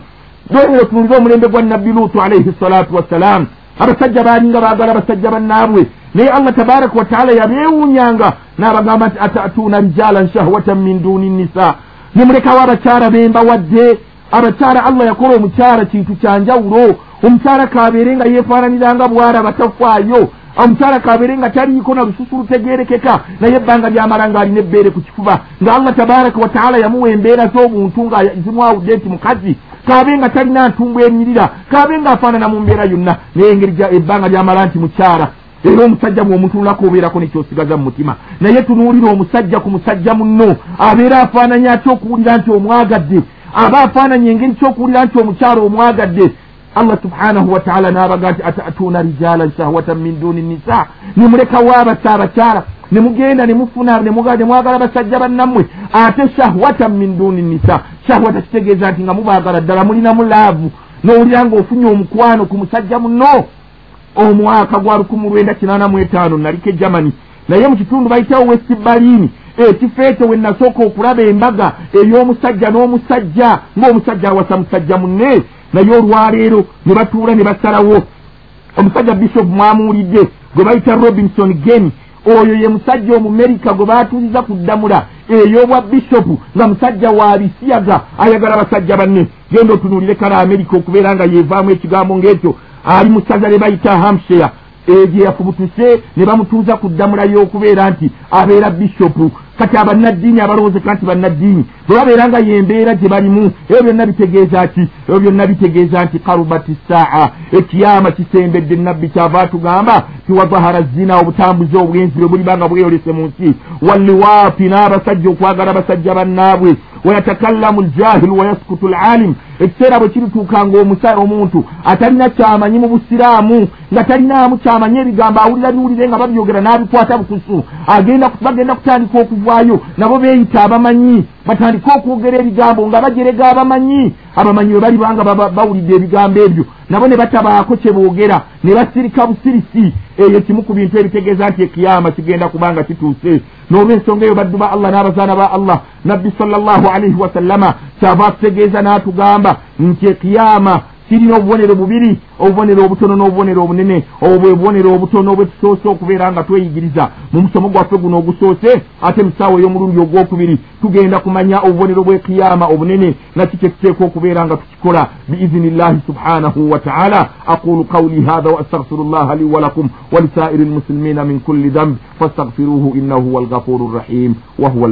Lwero tunulire omulembe gwa nabbi luutu alaihi salatu wassalam abasajja baalinga baagala basajja bannaabwe. Naye allah tabaraka wataala yabeewuunyanga n'abagamba nti atatuuna rijalan shahwatan min duni nisa nemulekawo abakyala bembawadde abakyala allah yakola omukyala kintu kyanjawulo omukyala kabeere nga yefaananiranga bwala batafaayo omukyala kabeere nga taliiko na lususu lutegerekeka naye ebbanga lyamala nga alina ebbeere ku kifuba nga allah tabaraka wataala yamuwa embeera z'obuntu nga zimwawudde nti mukazi kabe nga talina ntumbu enyirira kabe nga afaanana mu mbeera yonna naye engeri ebbanga lyamala nti mukyala era omusajja bweomutunulako obeerako nekyosigaza mu mutima naye tunuulira omusajja ku musajja munno abeera afaananya aty okuwulira nti omwagadde aba afaananya engeri kyokuwulira nti omukyala omwagadde allah subhanahu wataala n'abaga nti atatuuna rijalan shahwatan min duni nisa. Nemulekawo abasa abakyala nemugenda nemufuna nemwagala basajja bannammwe ate shahwatan min duni nisa. Shahwata kitegeeza nti nga mubaagala ddala mulinamu laavu nowulira ngaofunye omukwano ku musajja munno omwaka gwa lukumi lwenda kinaana mu etaano naliko egermany naye mu kitundu bayitawo west berlin. Ekifo ekyo we nasooka okulaba embaga ey'omusajja n'omusajja ng'omusajja awasa musajja munne naye olwaleero ne batuula ne basalawo. Omusajja bishop mwamuwulidde gwe bayita robinson gen oyo ye musajja omumerika gwe baatuuziza ku ddamula ey'obwa bishopu nga musajja wa bisiyaga. Ayagala basajja banne genda otunuulire kale amerika okubeera nga yeevaamu ekigambo ng'ekyo. Ali mu ssaza le bayita hampshire egye yafubutuse ne bamutuuza ku ddamula y'okubeera nti abeera bishopu. Kati abannaddiini abalowoozeka nti bannaddiini bwe babeera nga yembeera gye balimu ebyo byonna bitegeeza ki? Ebyo byonna bitegeeza nti karubati saa ekiyama kisembedde nabbi kyava atugamba tiwazahara zina obutambuzi obwenzi bwe bulibanga bweyolese mu nsi. Walliwaapi n'abasajja okwagala basajja bannaabwe wayatakallamu ljahilu wayaskutu lalim ekiseera bwe kirituukanga omusa omuntu atalina kyamanyi mu busiraamu nga talinaamu kyamanyi ebigambo awulira biwulire nga babyogera n'abikwata bukusu agenda bagenda kutandika okuvaayo nabo beeyita abamanyi batandike okwogera ebigambo nga bajerega abamanyi. Abamanyi bwe balibanga bawulidde ebigambo ebyo nabo ne batabaako kye boogera ne basirika busirisi. Eyo kimu ku bintu ebitegeeza nti ekiyama kigenda kubanga kituuse. N'olwensonga eyo baddu ba allah n'abazaana ba allah nabbi sallallahu alaihi wasallama kyava atutegeeza n'atugamba nti ekiyama kirina obubonero bubiri obubonero obutono n'obubonero obunene obwo bwe bubonero obutono bwe tusoose okubeera nga tweyigiriza. Mu musomo gwaffe guno ogusoose ate mu ssaawa ey'omulundi ogwokubiri tugenda kumanya obubonero bw'ekiyama obunene naki kye tuteeka okubeera nga tukikola biizini llahi subhanahu wa taala. Aqulu qawli hatha wa astaghfiru llaha li walakum walisairi lmuslimina min kulli dhanb fastaghfiruhu innahu huwa alghafuru rrahim wa huwa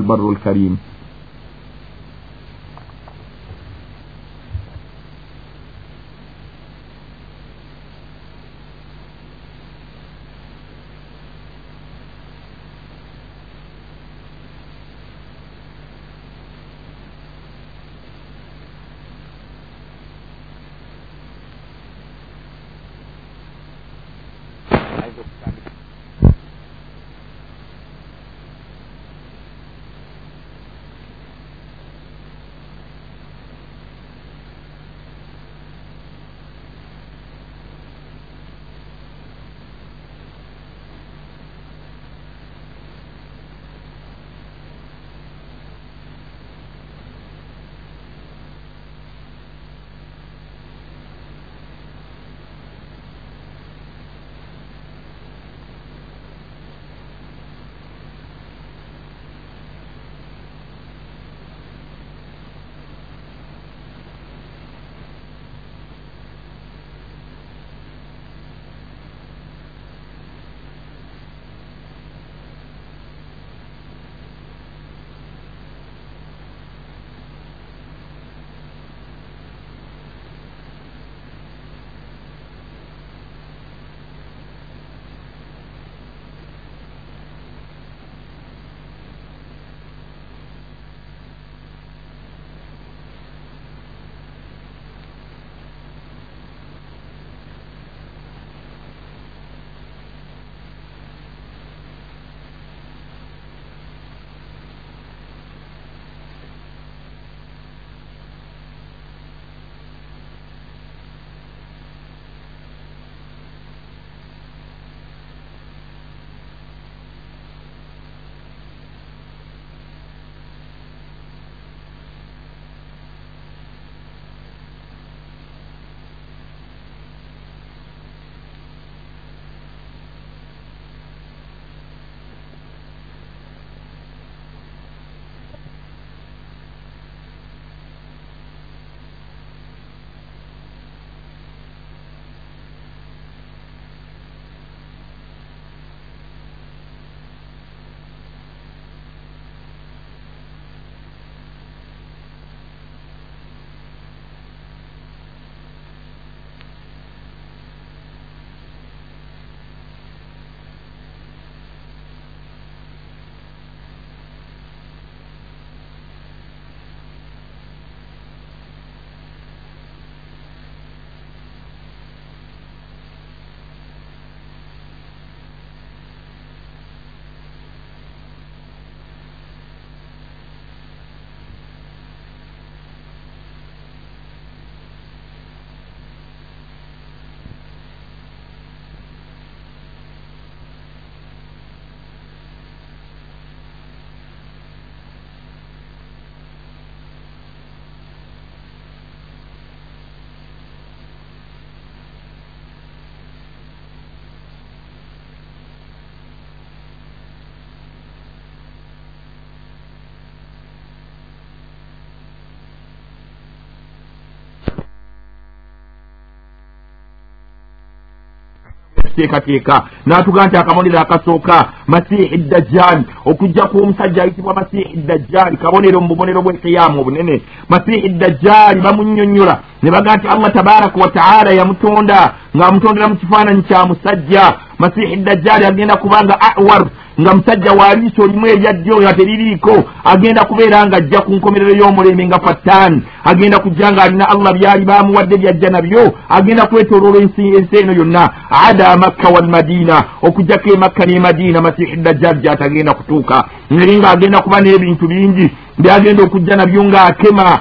okuteekateeka n'atugaa nti akabonero akasooka masihi dajjaali okujja kw'omusajja ayitibwa masihi dajjaali kabonero mu bubonero bw'ekiyaamu obunene. Masihi dajjaali bamunnyonnyola ne bagaa nti allah tabaraka wataala yamutonda ng'amutondera mu kifaananyi kya musajja. Masihi dajjaali agenda kubanga awar nga musajja waliiso olimu eryaddyo nga teririiko agenda kubeera nga ajja ku nkomerero y'omulembe nga fattaani agenda kujja nga alina allah byali bamuwadde byajja nabyo agenda kwetoloola ensi eno yonna. Ada makka walmadiina okugjako emakka n'emadiina masihi dajjaali gyatagenda kutuuka. Ngeri ng'agenda kuba n'ebintu bingi byagenda okujja nabyo ng'akema.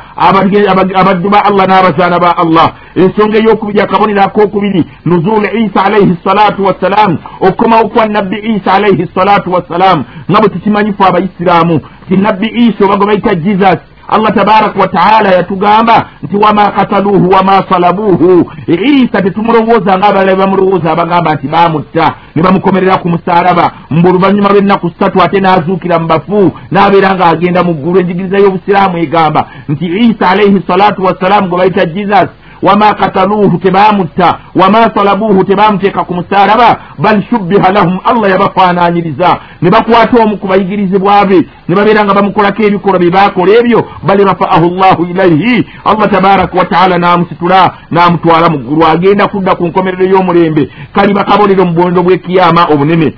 Abaddu ba allah n'abazaana ba allah. Ensonga ey'okubiri akabonero ak'okubiri nuzulu isa alaihi salatu wassalaamu okukomawo kwa nabbi isa alaihi salatu wassalaamu nga bwe tukimanyifu abaisiraamu ti nabbi isa oba gwe bayita jesus allah tabaraka wataala yatugamba nti wama kataluuhu wama salabuuhu. Isa tetumulowooza nga abalala bamulowooza abagamba nti bamutta ne bamukomerera ku musaalaba mbu oluvannyuma lw'ennaku ssatu ate n'azuukira mu bafu n'abeera ng'agenda mu ggulu enjigiriza y'obusiraamu egamba nti isa alaihi salatu wassalaamu gwe bayita jesus wama kataluuhu tebamutta wama salabuuhu tebamuteeka ku musaalaba bal shubbiha lahum allah yabafaananyiriza ne bakwata omu ku bayigirizibwa be ne babeera nga bamukolako ebikolwa bye baakola ebyo bal rafaahu llahu ilaihi allah tabaraka wataala n'amusitula n'amutwala mu ggulu agenda kudda ku nkomerero y'omulembe kaliba kabonero mu bwonero bw'ekiyama obunene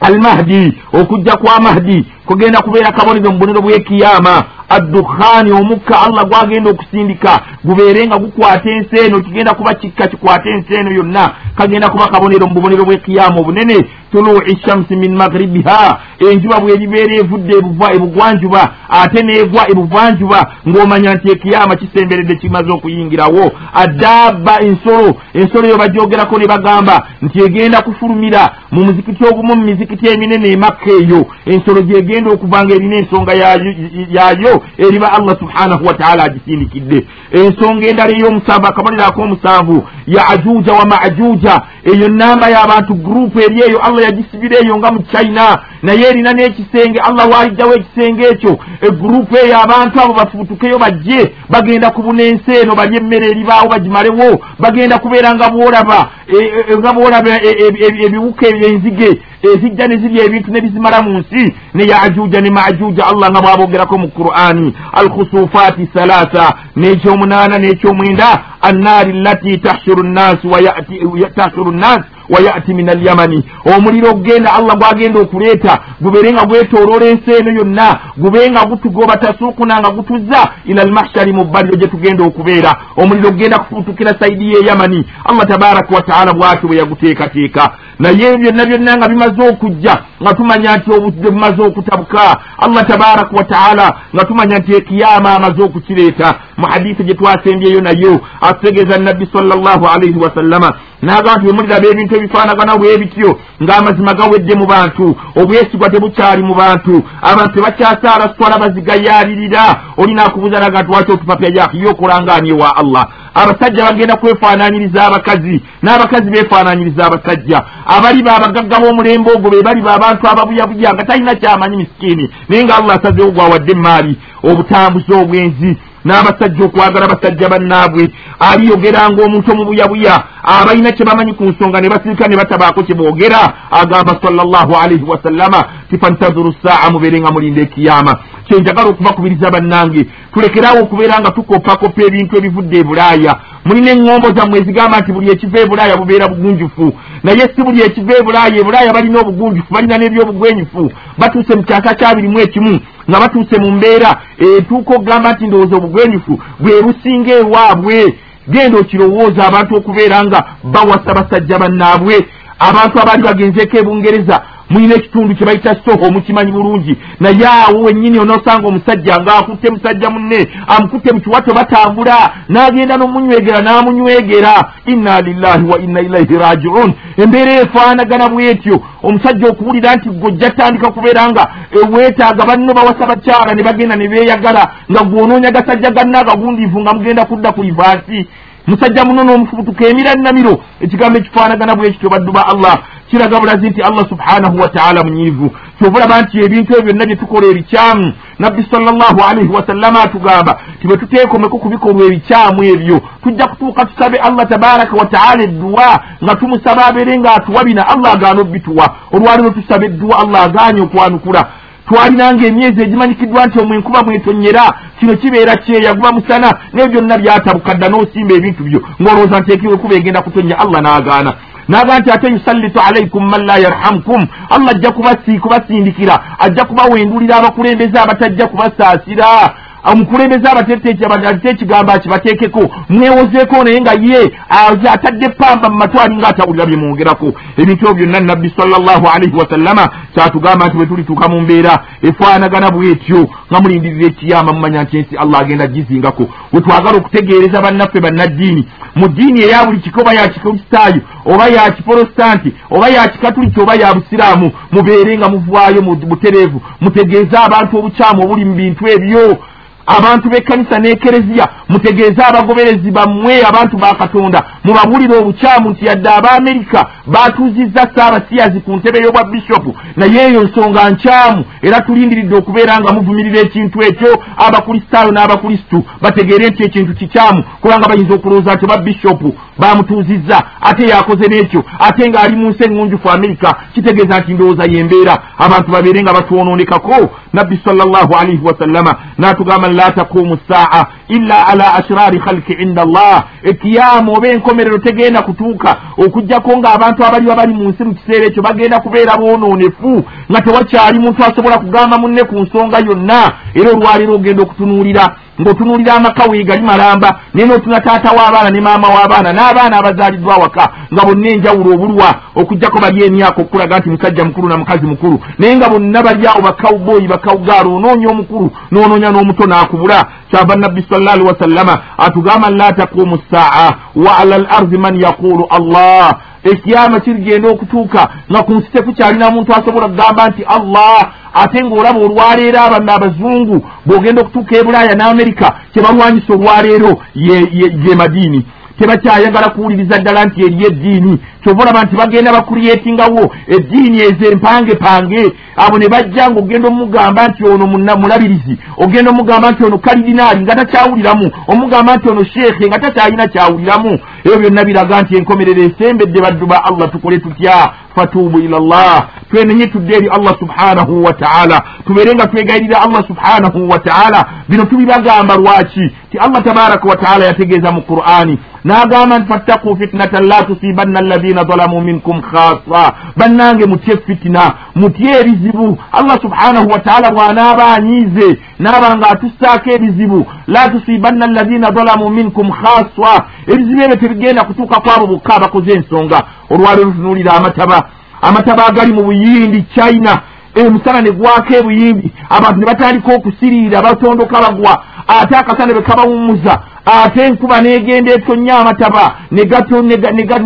almahdi okujja kwa mahdi kugenda kubeera kabonero mu bunero bw'ekiyama addukhaani omukka allah gwagenda okusindika gubeere nga gukwata ensi eno kigenda kuba kikka kikwata ensi eno yonna. Kagenda kuba kabonero mu bubonero bw'ekiyama obunene. Tuluuci shamsi min magribiha enjuba bweribeera evudde ebugwanjuba ate neegwa ebuvanjuba ng'omanya nti ekiyama kisemberedde kimaze okuyingirawo. Addaaba ensolo ensolo eyo bagyogerako ne bagamba nti egenda kufulumira mu muzikiti ogumu mu mizikiti eminene emakka eyo. Ensolo gyegenda okuva nga erina ensonga yayo eriba allah subhanahu wataala agisindikidde. Ensonga endala ey'omusanvu akabonero ak'omusanvu ya ajuja wa majuja eyo namba y'abantu gurupu eri eyo allah yagisibira eyo nga mu china naye erina n'ekisenge allah walijjawo ekisenge ekyo. Egurupu eyo abantu abo bafuutukeyo bajje bagenda kubuna ensi eno balye emmere eribaawo bagimalewo bagenda kubeera nga bwolaba nga bwolaba ebiwuka enzige ezijja ne zirya ebintu ne bizimala mu nsi. Ne yajuja ne majuja allah nga bwabogerako mu qur'ani. Alkhusufaati salaasa n'ekyomunaana n'ekyomwenda annaari llati tahshuru nnasi tahshuru nnasi wayati min alyamani. Omuliro ogenda allah gwagenda okuleeta gubeere nga gwetooloola ensi eno yonna gube nga gutugoba tasuukuna nga gutuzza ila almahshari mu bbaliro gye tugenda okubeera. Omuliro ogenda kufuutukira saidi ye yamani. Allah tabaraka wataala bwatyo bwe yaguteekateeka. Naye byonna byonna nga bimaze okujja nga tumanya nti obudde bumaze okutabuka allah tabaraka wataala nga tumanya nti ekiyama amaze okukireeta mu hadisi gye twasembyeyo nayo atutegeeza nabbi sallallahu alaihi wasallama naga nti bwemuliraba ebintu ebifaanagana bwe bityo ng'amazima gawedde mu bantu obwesigwa tebukyali mu bantu abantu tebakyasaala sitwala bazigayaalirira olina akubuuza naga nti waki otupapya yakiyo okulanganye wa allah abasajja bagenda kwefaananyiriza abakazi n'abakazi beefaananyiriza abasajja. Abali ba abagagga b'omulembe ogwo be bali ba abantu ababuyabuya nga talina kyamanyi misikiini naye nga allah asazeewo gwawadde emaali obutambuzi obwenzi n'abasajja okwagala basajja bannaabwe. Aliyogera ng'omuntu omubuyabuya abalina kye bamanyi ku nsonga ne basirika ne batabaako kye boogera agamba sallallahu alaihi wasallama tifantazuru saa mubeere nga mulinda ekiyama kyenjagala okubakubiriza bannange tulekeraawo okubeera nga tukopakopa ebintu ebivudde e bulaaya. Mulina eŋŋombo zammwe ezigamba nti buli ekiva e bulaaya bubeera bugunjufu. Naye si buli ekiva e bulaaya e bulaaya balina obugunjufu balina n'ebyobugwenyufu batuuse mu kyaka kyabirimu ekimu nga batuuse mu mbeera etuuka okugamba nti ndowooza obugwenyufu bwe businga ewaabwe genda okirowooza abantu okubeera nga bawasa basajja bannaabwe abantu abaali bagenzeeko ebungereza mulina ekitundu kye bayita soho mukimanyi bulungi. Naye awo wennyini onoosanga omusajja ng'akutte musajja munne amukutte mu kiwato batambula n'agenda n'omunywegera n'amunywegera. Inna lillahi wa inna ilaihi rajiun embeera efaanagana bwetyo. Omusajja okuwulira nti gojja tandika kubeera nga weetaaga banno bawasa bakyala ne bagenda ne beeyagala nga gwonoonya gasajja ganna agagundiivu nga mugenda kudda ku livaasi musajja muno n'omufubutuka emiranamiro ekigambo ekifaanagana bwe kityo baddu ba allah kiraga bulazi nti allah subhanahu wataala munyiivu. Kyovulaba nti ebintu ebyo byonna bye tukola ebikyamu. Nabbi sallallahu alaihi wasallama atugamba ti bwe tuteekomeko ku bikolwa ebikyamu ebyo tujja kutuuka tusabe allah tabaraka wataala edduwa nga tumusaba abeere nga atuwa bina allah agaana obituwa olwaliro tusaba edduwa allah agaanye okwanukula twalinanga emyezi egimanyikiddwa nti omwe enkuba mwetonyera kino kibeera kyeya guba musana. Naye byonna byatabuka dda n'osimba ebintu byo. Ng'olowooza nti ekiwekuba egenda kutonya allah n'agaana. Naga nti ate yusallitu alaikum man la yarhamukum allah ajja kubasindikira. Ajja kubawendulira abakulembeze abatajja kubasaasira omukulembeze abatete ekigambo akibateekeko mwewozeeko naye nga ye atadde pamba mu matwali nga atawulira byemwongerako ebintu ebyo byonna nabbi salllahu alaihi wasallama kyatugamba nti bwe tulituuka mu mbeera efaanagana bwetyo nga mulindirira ekiyama mumanya nti ensi allah agenda gizingako. Bwe twagala okutegeereza bannaffe bannaddiini mu ddiini eya buli kika oba ya kikristaayo oba ya kiprotestanti oba ya kikatuliki oba ya busiraamu mubeere nga muvaayo mu butereevu mutegeeze abantu obukyamu obuli mu bintu ebyo abantu b'ekkanisa n'ekereziya mutegeeze abagoberezi bammwe abantu ba katonda mubabuulire obukyamu nti yadde abaamerika baatuuzizza saabasiyazi ku ntebe y'obwa bishopu naye eyo nsonga nkyamu era tulindiridde okubeera nga muvumirira ekintu ekyo abakristaayo n'abakristu bategeere nti ekintu kikyamu kubanga bayinza okulowooza nti oba bishopu bamutuuzizza ate yakoze n'ekyo ate ng'ali mu nsi eŋŋunjufu amerika kitegeeza nti ndowooza yembeera. Abantu babeere nga batwonoonekako nabbi sallallahu alaihi wasallama n'atugamba la taqumu saa illa ala ashirari khalki inda allah ekiyama oba enkomerero tegenda kutuuka okugjako ng'abantu abaliwo bali mu nsi mu kiseera ekyo bagenda kubeera boonoonefu nga tewakyali muntu asobola kugamba munne ku nsonga yonna era olwaliro ogenda okutunuulira ng'otunuulira amaka weegali malamba naye n'otuna taata w'abaana ne maama w'abaana n'abaana abazaaliddwa awaka nga bonna enjawulo obulwa okugjako bali emyaka okulaga nti musajja mukulu na mukazi mukulu. Naye nga bonna bali awo bakawboyi bakawugaalo onoonya omukulu n'onoonya n'omuto n'akubula. Kyava nabbi salla alihi wasallama atugamba la taqumu saa wa ala al ardi man yaqulu allah ekiyama kirigenda okutuuka nga ku nsi tekukyalina muntu asobola kugamba nti allah ate ng'olaba olwaleero abanna abazungu bw'ogenda okutuuka e bulaaya n'amerika kyebalwanyisa olwaleero ye madiini tebakyayagala kuwuliriza ddala nti eri eddiini. Kyova olaba nti bagenda bakuliyetingawo eddiini ezo empange pange abo ne bajja ng'ogenda omugamba nti ono mulabirizi ogenda omugamba nti ono kalidinaali nga takyawuliramu omugamba nti ono sheekhe nga takyalina kyawuliramu. Ebyo byonna biraga nti enkomerero esembedde baddu ba allah tukole tutya fatuubu ila llah twenenye tudde eri allah subhanahu wataala tubeere nga twegayirira allah subhanahu wataala bino tubibagamba lwaki ti allah tabaraka wataala yategeeza mu qur'ani. N'agamba nti fattaku fitnatan la tusibanna alladina zalamu minkum khasa bannange mutye fitina. Mutye ebizibu allah subhanahu wataala bw'anaaba anyiize naaba nga atussaako ebizibu. La tusibanna alladina zalamu minkum khasa ebizibu ebyo tebigenda kutuuka kwabo bokka abakoze ensonga. Olwaliro tunuulira amataba. Amataba agali mu buyindi china emusana ne gwako ebuyindi abantu ne batandika okusiriira batondoka bagwa ate akasana bwe kabawummuza ate enkuba negenda etonya amataba ne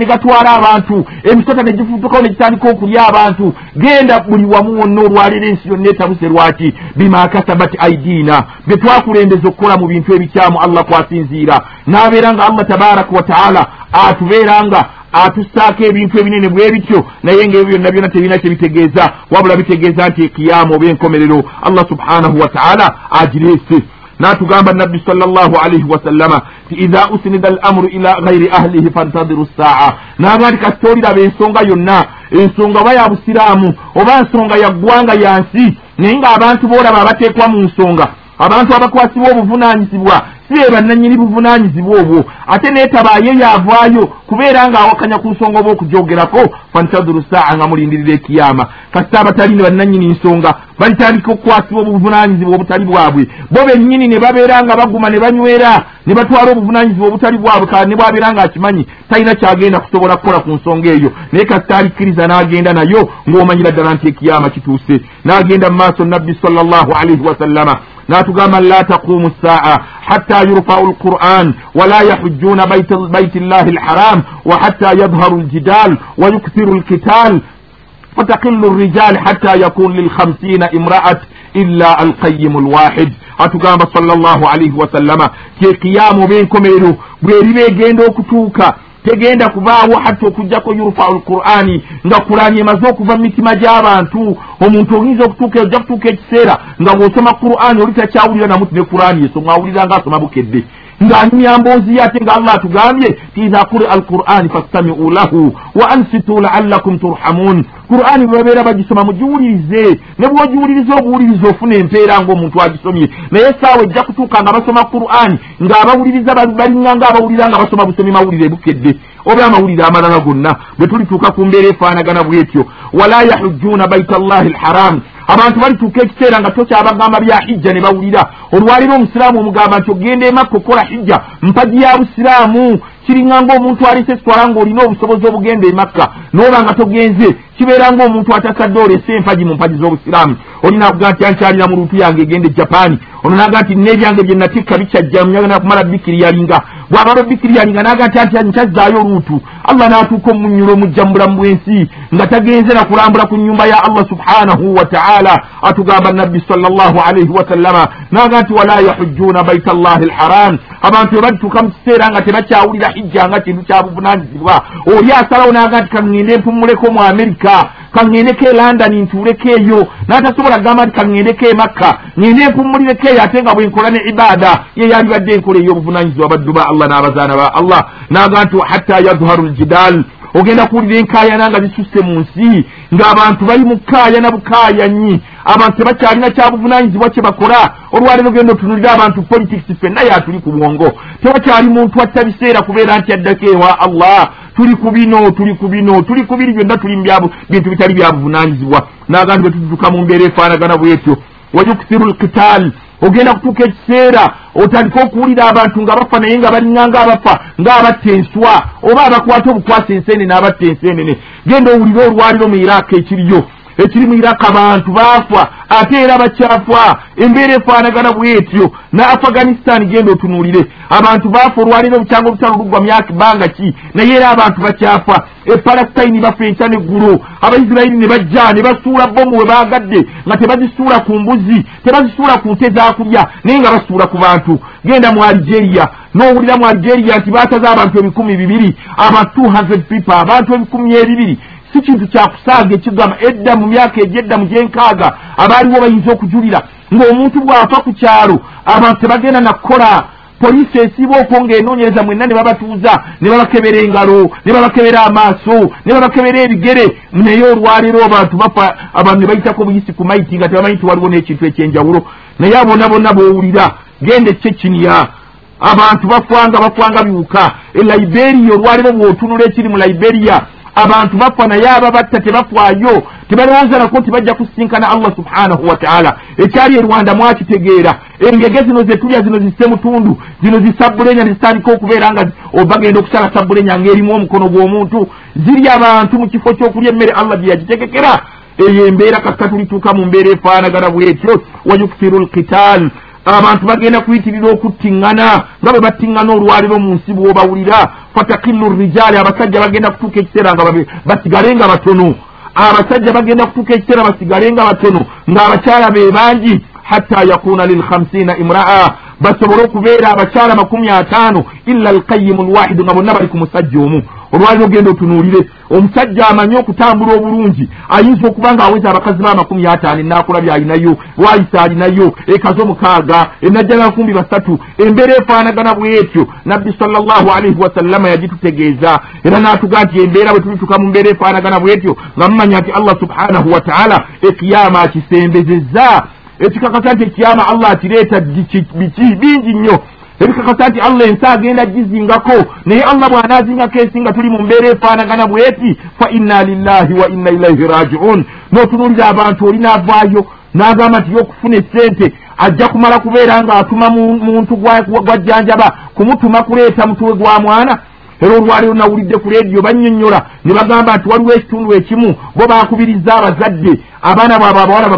gatwala abantu. Emisota ne gifutukao ne gitandika okulya abantu. Genda buli wamu wonna olwalira ensi yonna etabuse lwaki? Bima kasabat aidiina bye twakulembeza okukola mu bintu ebikyamu allah kwasinziira n'abeera nga allah tabaraka wataala atubeera nga atussaako ebintu ebinene bwe bityo naye ngaebyo byonna byonna tebirina kyebitegeeza wabula bitegeeza nti ekiyama oba enkomerero allah subhanahu wataala agireese n'atugamba nabbi sallallahu alaihi wasallama ti idha usnida al amuru ila gairi ahlihi fantadiru saa naga nti kasita oliraba ensonga yonna. Ensonga oba ya busiraamu oba nsonga ya ggwanga yansi naye ng'abantu boolaba abateekwa mu nsonga. Abantu abakwasibwa obuvunanyizibwa si be bannanyini buvunanyizibwa obwo. Ate neetabaayo yaavaayo kubeera ng'awakanya ku nsonga oba okugyogerako fantaduru saa nga mulindirira ekiyama. Kasita abatali ne bannanyini nsonga balitandika okukwasibwa obuvunanyizibwa obutali bwabwe. Bo bennyini ne babeera nga baguma ne banywera ne batwala obuvunanyizibwa obutali bwabwe kala ne bwabeera ng'akimanyi talina kyagenda kusobola kukola ku nsonga eyo. Naye kasita alikkiriza n'agenda nayo ng'omanyira ddala nti ekiyama kituuse. N'agenda mu maaso nabbi sallallahu alaihi wasallama n'atugamba la taqumu saa hatta يرفع القرآن ولا يحجون بيت, بيت الله الحرام وحتى يظهر الجدال ويكثر القتال. فتقل الرجال حتى يكون للخمسين امرأة إلا القيم الواحد. atugamba sallallahu alaihi wasallama kyekiyamu benkomerero bweriba egenda okutuuka tegenda kubaawo hatta okugjako yurfau lqurani nga qurani emaze okuva mu mitima gy'abantu omuntu oyinza okutuuka ojja kutuuka ekiseera nga bw'osoma qurani oli takyawulira namuti ne qurani esoma awulira nga asoma bukedde ng'anyumya mboozi ye ate nga allah atugambye tiiza kuri al qur'ani fastamiu lahu wa ansitu laallakum turhamun qur'ani bwebabeera bagisoma mugiwulirize ne bwogiwuliriza obuwuliriza ofuna empeera ng'omuntu agisomye. Naye saawa ejja kutuuka nga basoma qur'ani ng'abawuliriza balinga nga abawulira nga basoma busomi mawulire bukedde. Oba amawulire amalala gonna bwe tulituuka ku mbeera efaanagana bwetyo wala yahujjuuna baita llahi lharamu abantu balituuka ekiseera nga tokyabagamba bya hijja ne bawulira. Olwaliro omusiraamu omugamba nti ogenda emakka okukola hijja mpagi ya busiraamu kiringa ngaomuntu alese sitwala ngaolina obusobozi obugenda emakka noba nga togenze kibeera ngaomuntu atasadde olese empagi mu mpagi z'obusiraamu. Olina kuga nti ankyalira mu lutu yange egenda e japaani ono naga nti nebyange bye natikka bikyajja nyagala kumala bikiriyalinga bwamala bikiriyalinga naga nti anti nkyazzaayo oluutu. Allah n'atuuka omunyulo omujja mu bulamu bw'ensi nga tagenze na kulambula ku nyumba ya allah subhanahu wa taala. Atugamba nabbi sallallahu alaihi wasallama naga nti wala yahujjuuna baita llahi lharam abantu bwe balituuka mu kiseera nga tebakyawulira hijja nga kintu kya buvunanyizibwa oli asalawo naga nti kaŋŋende mpumuleko mu amerika kaŋŋendeko e london ntuuleko eyo. N'atasobola kugamba nti kaŋŋendeko e makka. Ŋŋende mpumulireko eyo ate nga bwe nkola ne ibaada ye yalibadde enkola ey'obuvunanyizibwa baddu ba allah n'abazaana ba allah. Naga nti hatta yadharu ljidaal ogenda kuwulira enkaayana nga zisusse mu nsi ng'abantu bali mu kaayana bukaayanyi. Abantu tebakyalina kyabuvunanyizibwa kye bakola. Olwaleero genda otunulira abantu politics fenna yatuli ku bwongo. Tewakyali muntu atta biseera kubeera nti addako ewa allah. Tuli ku bino tuli ku bino tuli ku biri byonna tuli bintu bitali byabuvunanyizibwa naganti bwe tututuka mu mbeera efaanagana bwetyo. Wayukthiru lkitaal ogenda kutuuka ekiseera otandika okuwulira abantu nga bafa naye nga balinga nga abafa ngaabatta enswa oba abakwata obukwasa enseenene abatta enseenene. Genda owulire olwaliro mu iraaka ekiriyo ekiri mu iraka abantu baafa ate era bakyafa embeera efaanagana bwetyo ne afghanistan genda otunuulire. Abantu baafa olwaliro obukyanga obutalo luggwa myaka bbanga ki? Naye era abantu bakyafa epalasitayini bafa enkya neggulu abaisirayiri ne bajja ne basuula bomu we baagadde nga tebazisuula ku mbuzi tebazisuula ku nte zakulya naye nga basuula ku bantu. Genda mu algeria. N'owulira mu algeria nti baataze abantu ebikumi bibiri aba 200 people abantu ebikumi ebibiri si kintu kyakusaaga ekigamba edda mu myaka egyedda mu gyenkaaga abaaliwo bayinza okujulira ng'omuntu bw'afa ku kyalo abantu tebagenda nakukola poliisi esiiba okwonga enoonyereza mwenna ne babatuuza ne babakebera engalo ne babakebera amaaso ne babakebera ebigere. Naye olwaleero abantu bafa abantu ne bayitako buyisi ku maiti nga tebamanyi nti waliwo n'ekintu ekyenjawulo. Naye abona bonna b'owulira genda ekyekiniya abantu bafanga bafanga biwuka. E liberia olwaleero bw'otunula ekiri mu liberia abantu bafa naye ababatta tebafwayo tebalowooza nako nti bajja kusinkana allah subhanahu wataala ekyali e rwanda mwakitegeera. Engege zino zetulya zino zisse mutundu zino zisabbulenya nezitandika okubeera nga obagenda okusala sabbulenya ngaerimu omukono gw'omuntu. Ziri abantu mu kifo kyokulya emmere allah gye yagitegekera. Eyo embeera kasita tulituuka mu mbeera efaanagana bwetyo. Wayuksiru lkitaal abantu bagenda kuyitirira okuttiŋŋana nga bwe battiŋŋana olwaliro mu nsi bw'obawulira. Fatakillu rijaali abasajja bagenda kutuuka ekiseera nga basigale nga batono. Abasajja bagenda kutuuka ekiseera basigale nga batono. Ng'abakyala be bangi hatta yakuuna lilhamsiina imra'a. Basobole okubeera abakyala makumi ataano illa alqayimu lwahidu nga bonna bali ku musajja omu olwaliro ogenda otunuulire omusajja amanyi okutambula obulungi ayinza okuba nga aweza abakazi b'amakumi ataano enaakulabya alinayo bwayisa alinayo ekaze omukaaga enajjala nkumbi basatu embeera efaanagana bwetyo. Nabbi sallallahu alaihi wasallama yagitutegeeza era n'atuga nti embeera bwe tulituka mu mbeera efaanagana bwetyo nga mumanya nti allah subhanahu wataala ekiyama akisembezezza. Ekikakasa nti ekiyama allah akireeta biki bingi nnyo ebikakasa nti allah ensi agenda gizingako naye allah bw'anaazingako ensi nga tuli mu mbeera efaanagana bweti fa inna lillahi wa inna ilaihi rajiun n'otunuulira abantu oli n'avaayo n'agamba nti yokufuna essente ajja kumala kubeera ng'atuma muntu gwajjanjaba kumutuma kuleeta mutuwe gwa mwana era olwaleero nawulidde ku leediyo bannyonnyola ne bagamba nti waliwo ekitundu ekimu bo baakubiriza abazadde abaana bwabwe abawala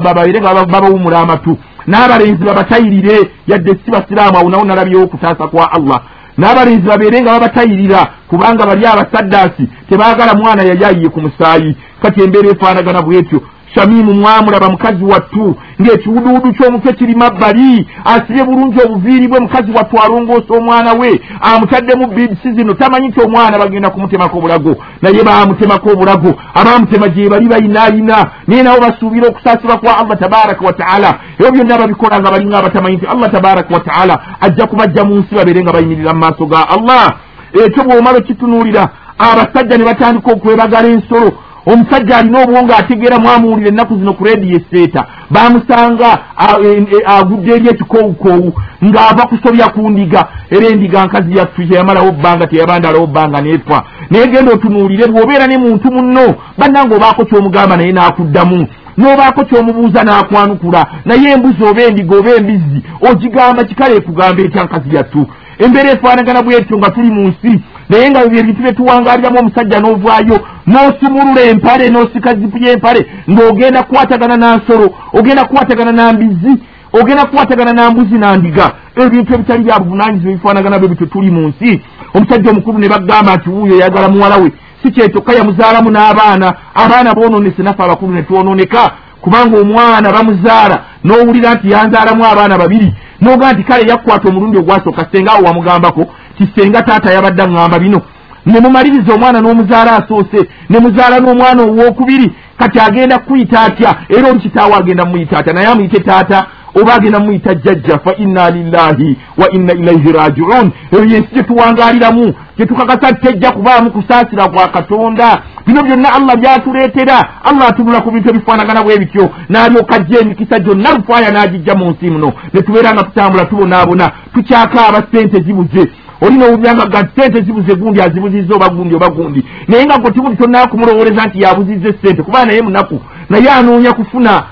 babaire nga babawumula amatu n'abalenzi babatayirire yadde si basiraamu awo nawo nalabyewo okutaasa kwa allah. N'abalenzi babeere nga babatayirira kubanga bali abasaddaasi tebaagala mwana yali ayiye ku musaayi. Kati embeera efaanagana bwetyo shamimu mwamulaba mukazi wattu ng'ekiwuduwudu ky'omutwe kiri mabbali asibye bulungi obuviiri bwe mukazi wattu alongoosa omwana we amutaddemu bibisi zino tamanyi nti omwana bagenda kumutemako obulago. Naye baamutemako obulago abaamutema gye bali bayinaayina naye nabo basuubira okusaasibwa kwa allah tabaraka wataala ebyo byonna babikola nga balinga abatamanyi nti allah tabaraka wataala ajja kubajja mu nsi babeere nga bayimirira mu maaso ga allah. Ekyo bw'omala okitunuulira abasajja ne batandika okwebagala ensolo omusajja alina obwo nga ategeera mwamuwulira ennaku zino ku rediyo eseeta bamusanga e, e, agudde eri ekikoowukoowu ng'ava kusobya ku ndiga era endiga nkazi yattu teyamalawo bbanga teyabandalawo bbanga neefa naye genda otunuulire bw'obeera ne muntu munno bannanga obaako kyomugamba naye n'akuddamu n'obaako kyomubuuza n'akwanukula naye embuzi oba endiga oba embizi ogigamba kikale ekugamba etya nkazi yattu embeera efaanagana bwetyo nga tuli mu nsi naye nga ebintu byetuwangaliramu omusajja n'ovaayo n'osumulula empale n'osika zipu y'empale ng'ogenda kukwatagana nansolo ogenda kukwatagana nambizi ogenda kukwatagana nambuzi nandiga ebintu ebitali bya buvunanyizibwa ebifaanagana bwe bityo tuli mu nsi. Omusajja omukulu ne bagamba nti wuuyo yagala muwala we. Si kyekyokka yamuzaalamu n'abaana. Abaana boononese naffe abakulu ne twononeka kubanga omwana bamuzaala n'owulira nti yanzaalamu abaana babiri noga nti kale yakkwata omulundi ogwasooka senga awo wamugambako kisenga taata yabadde aŋŋamba bino ne mumaliriza omwana n'omuzaala asoose ne muzaala n'omwana owookubiri kati agenda kuyita atya? Era oli kitaawo agenda muyita atya? Naye amuyite taata oba agenda muyita jjajja fa inna lillahi wa inna ilaihi rajiun. Eyo yensi gyetuwangaaliramu gyetukakasa tejja kubaamu kusaasira kwa katonda. Bino byonna allah byatuleetera. Allah atunula ku bintu ebifaanagana bwe bityo. N'alyoka jja emikisa gyonna lufaaya n'agijja mu nsi muno. Ne tubeera nga tutambula tubonaabona. Tukyakaaba sente zibuze oli nowuliranga ga sente zibuze gundi azibuzizza oba gundi oba gundi. Naye nga gotibundi tonaa kumulowoleza nti yabuzizza esente kuba naye munaku. Naye anoonya kufuna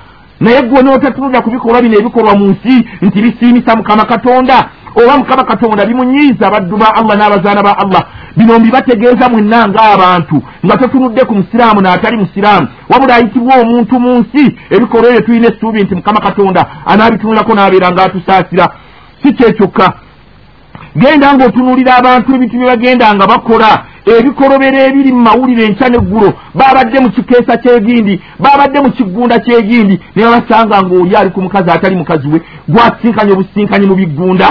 naye gwe nootatunulira ku bikolwa bino ebikolwa mu nsi nti bisiimisa mukama katonda oba mukama katonda bimunyiiza abaddu ba allah n'abazaana ba allah bino mbibategeeza mwenna ng'abantu nga totunudde ku musiraamu n'atali musiraamu. Wabula ayitibwa omuntu mu nsi ebikolwa ebyo tulina essuubi nti mukama katonda anaabitunulako n'abeera ng'atusaasira. Si kyekyokka genda ng'otunuulira abantu ebintu bye bagenda nga bakola ebikolobero ebiri mu mawulire enkya n'eggulo babadde mu kikeesa kyegindi babadde mu kiggunda kyegindi ne babasanga ng'oli ali ku mukazi atali mukazi we gwasinkanye obusinkanyi mu biggunda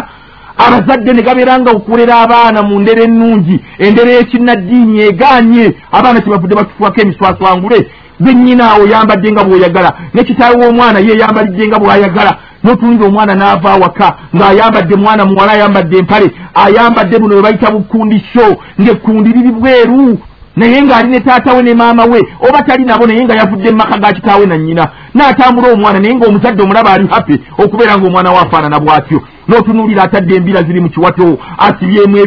abazadde ne gabeeranga okulera abaana mu ndera ennungi endera y'ekinnaddiini egaanye abaana kyebavudde batufuwako emiswaswangule gwennyina awo yambadde nga bw'oyagala. Ne kitaawe w'omwana ye yambalidde nga bw'ayagala. Notunira omwana n'ava awaka ng'ayambadde mwana muwala ayambadde empale ayambadde buno bwe bayita bukundisho ng'ekkundi liri bweru. Naye ng'ali ne taata we ne maama we oba tali nabo naye nga yavudde mu maka ga kitaawe na nnyina. N'atambula omwana naye ng'omuzadde omulaba ali hape okubeera ng'omwana we afaanana bw'atyo n'otunuulira atadde embira ziri mu kiwato asibyemu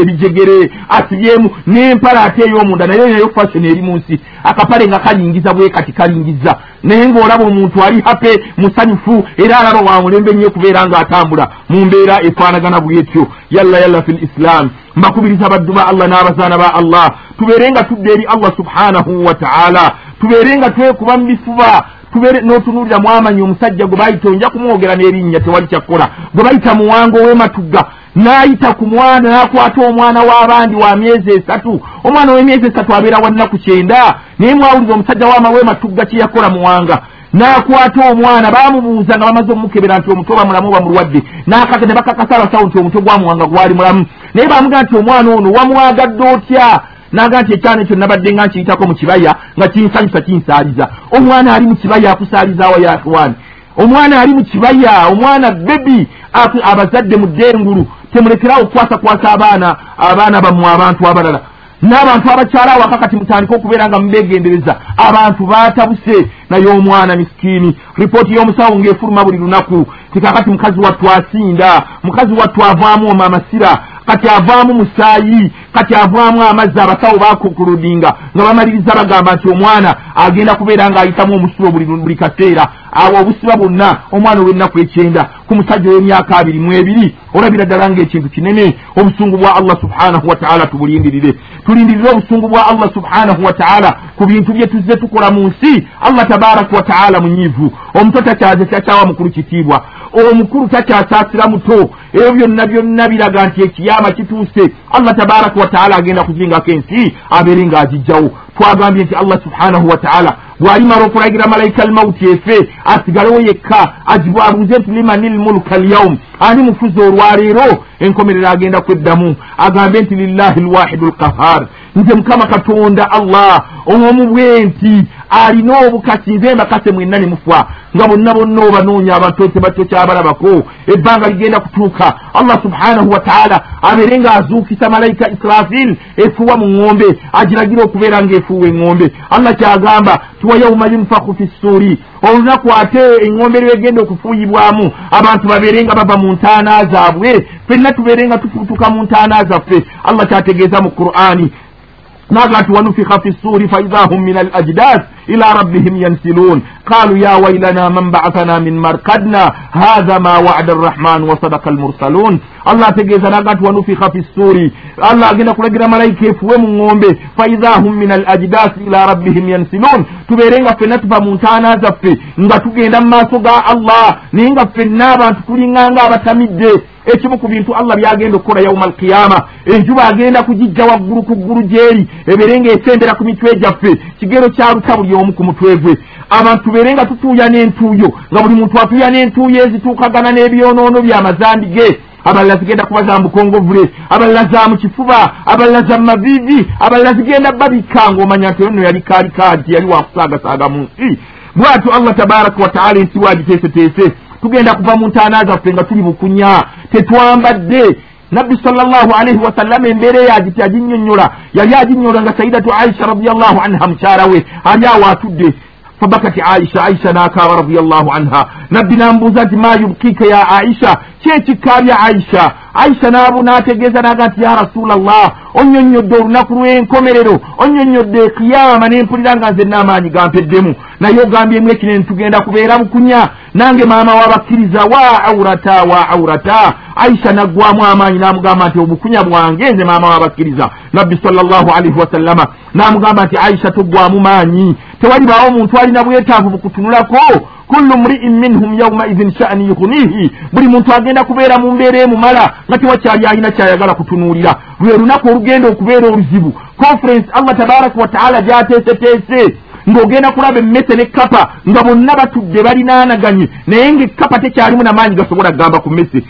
ebijegere asibyemu n'empala ate ey'omunda naye nayo fashion eri mu nsi. Akapale nga kalingiza bwe kati kalingiza naye ng'olaba omuntu ali hape musanyufu era alaba wa mulembe nnyo okubeera ng'atambula mu mbeera efaanagana bwetyo yalla yalla fi lislam mbakubiriza baddu ba allah n'abazaana ba allah. Tubeere nga tudde eri allah subhanahu wa taala. Tubeere nga twekuba mu bifuba tubeere n'otunuulira mwamanyi omusajja gwe bayita onja kumwogera n'erinnya tewali kyakkola. Gwe bayita muwango w'ematugga n'ayita ku mwana n'akwata omwana w'abandi wa myezi esatu. Omwana w'emyezi esatu abeera wa nnaku kyenda. Naye mwawuliza omusajja w'amawematugga kye yakola muwanga. N'akwata omwana baamubuuza nga bamaze omukebera nti omuto bamulamu oba mulwadde. N'akaka ne bakakasa abasawo nti omuto gwamuwanga gwali mulamu. Naye baamugaa nti omwana ono wamwagadde otya naga nti ekyana ekyo nabadde nga nkiyitako mu kibaya nga kinsanyusa kinsaaliza. Omwana ali mu kibaya akusaalizaawo yakwani omwana ali mu kibaya omwana bebi abazadde mu ddengulu temulekerawo okukwasakwasa abaana abaana bammwe abantu abalala. N'abantu abakyala awaka kati mutandike okubeera nga mubeegendereza abantu baatabuse naye omwana misikiini ripooti y'omusawo ng'efuluma buli lunaku tikakati mukazi wattu asinda mukazi wattu avaamu oma amasira kati avaamu musaayi kati avaamu amazzi abasawo bakukuludinga nga bamaliriza bagamba nti omwana agenda kubeera ng'ayitamu omusibo buli kaseera. Awo obusiba bwonna omwana ow'ennaku ekyenda ku musajja ow'emyaka abiri mu ebiri olabira ddala ng'ekintu kinene obusungu bwa allah subhanahu wataala tubulindirire. Tulindirire obusungu bwa allah subhanahu wataala ku bintu bye tuzze tukola mu nsi allah tabaraka wataala munyiivu. Omuto takyaze takyawa mukulu kitiibwa. Omukulu takyasaasira muto ebyo byonna byonna biraga nti ekiyama kituuse. Allah tabaraka wataala agenda kuzingako ensi abeere ng'agijjawo twagambye nti allah subhanahu wataala bw'alimala okulagira malayika almauti efe asigalewo yekka agibwabuuze nti limani lmulka alyawum ani mufuzi olwaleero enkomerero agenda kweddamu. Agambe nti lillahi lwahidu lkahar nze mukama katonda allah omu bwenti alina obukasi nze mbakase mwenna ne mufa nga bonna bonna obanoonya abantu tebatyo kyabalabako. Ebbanga ligenda kutuuka allah subhanahu wataala abeere ng'azuukisa malayika israfil efuuwa mu ŋŋombe agiragira okubeera ng'efuuwa eŋŋombe allah kyagamba tiwa yauma yunfaku fi ssuuri. Olunaku ate eŋŋombe lwegenda okufuuyibwamu abantu babeere nga bava mu ntaana zaabwe fenna tubeere nga tufuutuka mu ntaana zaffe. Allah kyategeeza mu qur'ani نزعت ونفخ في السور فإذا هم من الأجداث إلى ربهم ينسلون قالوا يا ويلنا من بعثنا من مرقدنا هذا ما وعد الرحمن وصدق المرسلون الله تجيز نغت ونفخ في السور الله أجينا كل ملايكة فوهم ngombe فإذا هم من الأجداث إلى ربهم ينسلون tuberenga fenna tuva mu ntaana zaffe. Nga tugenda mu maaso ga allah naye nga ffenna abantu tulinganga abatamidde. Ekimu ku bintu allah byagenda okukola yauma alqiyama enjuba agenda kugijja waggulu ku ggulu gyeri. Ebeere nga esembera ku mitwe gyaffe. Kigero kyaluta buli omu ku mutwe gwe. Abantu tubeere nga tutuuya n'entuuyo nga buli muntu atuuya n'entuuyo ezituukagana n'ebyonoono byamazambi ge abalala zigenda kuba za mukongovule abalala za mu kifuba abalala za mumaviivi abalala zigenda babikka ngaomanya nti ono yali kaalika nti yali wakusaagasaaga mu nsi. Bwatyo allah tabaraka wataala ensi wagiteeseteese tugenda kuva mu ntaana zaffe nga tuli bukunya tetwambadde. Nabbi salllahu alaihi wasallama embeera eyagiti aginyonyola yali aginyonyola nga sayidatu aisha radiallahu anha mukyala we. Ali awo atudde fabakati aisha aisha nakaaba radiallahu anha nabbi nambuuza nti ma yubkika ya aisha kyekikkaabya aisha aisha naabu nategeeza naga nti ya rasula llah onyonyodde olunaku lw'enkomerero onyonyodde ekiyama nempulira nga nze n'amaanyi gampeddemu naye ogambyemu ekine ntugenda kubeera bukunya nange maama wabakkiriza wa aurata wa aurata aisha naggwamu amaanyi n'amugamba nti obukunya bwange nze maama wabakkiriza nabbi salllahu alaihi wasallama n'amugamba nti aisha toggwamu maanyi tewalibaawo omuntu alina bwetaavu bukutunulako. Kullu mri'in minhum yaumaidhin sha'ni yughnihi. Buli muntu agenda kubeera mu mbeera emumala nga tewakyali alina kyayagala kutunuulira. Lwe lunaku olugenda okubeera oluzibu conference allah tabaraka wataala gyateeseteese ng'ogenda kulaba emmese ne kapa nga bonna batudde balinaanaganye naye ngaekapa tekyalimu namaanyi gasobola kugamba ku mmese.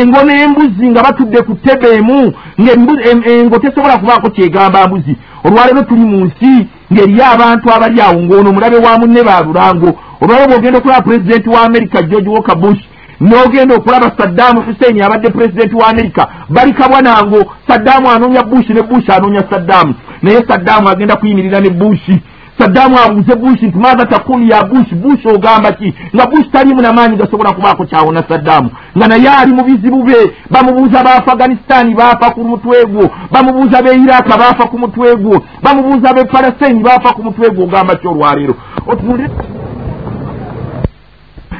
Engo n'embuzi nga batudde ku ttebe emu ngaengo tesobola kubaako kyegamba mbuzi. Olwaleero tuli mu nsi ng'eriyo abantu abali awo ng'ono mulabe wa munne ba lulango. Olwaleero bw'ogenda okulaba pulezidenti wa amerika george walker bush n'ogenda okulaba saddaamu hussein abadde pulezidenti wa amerika balikabwa nango saddaamu anoonya bushi ne bushi anoonya saddaamu naye saddaamu agenda kuyimirira ne bushi saddaamu abuuze bushi nti maaza takulu ya bushi bushi ogamba ki? Nga bushi taliimu namaanyi gasobola kubaako kyawona saddaamu nga naye ali mu bizibu be bamubuuza ba afghanisitaani baafa ku mutwe gwo bamubuuza be iraka baafa ku mutwe gwo bamubuuza be palasini baafa ku mutwe gwo ogamba ki olwaleero otunule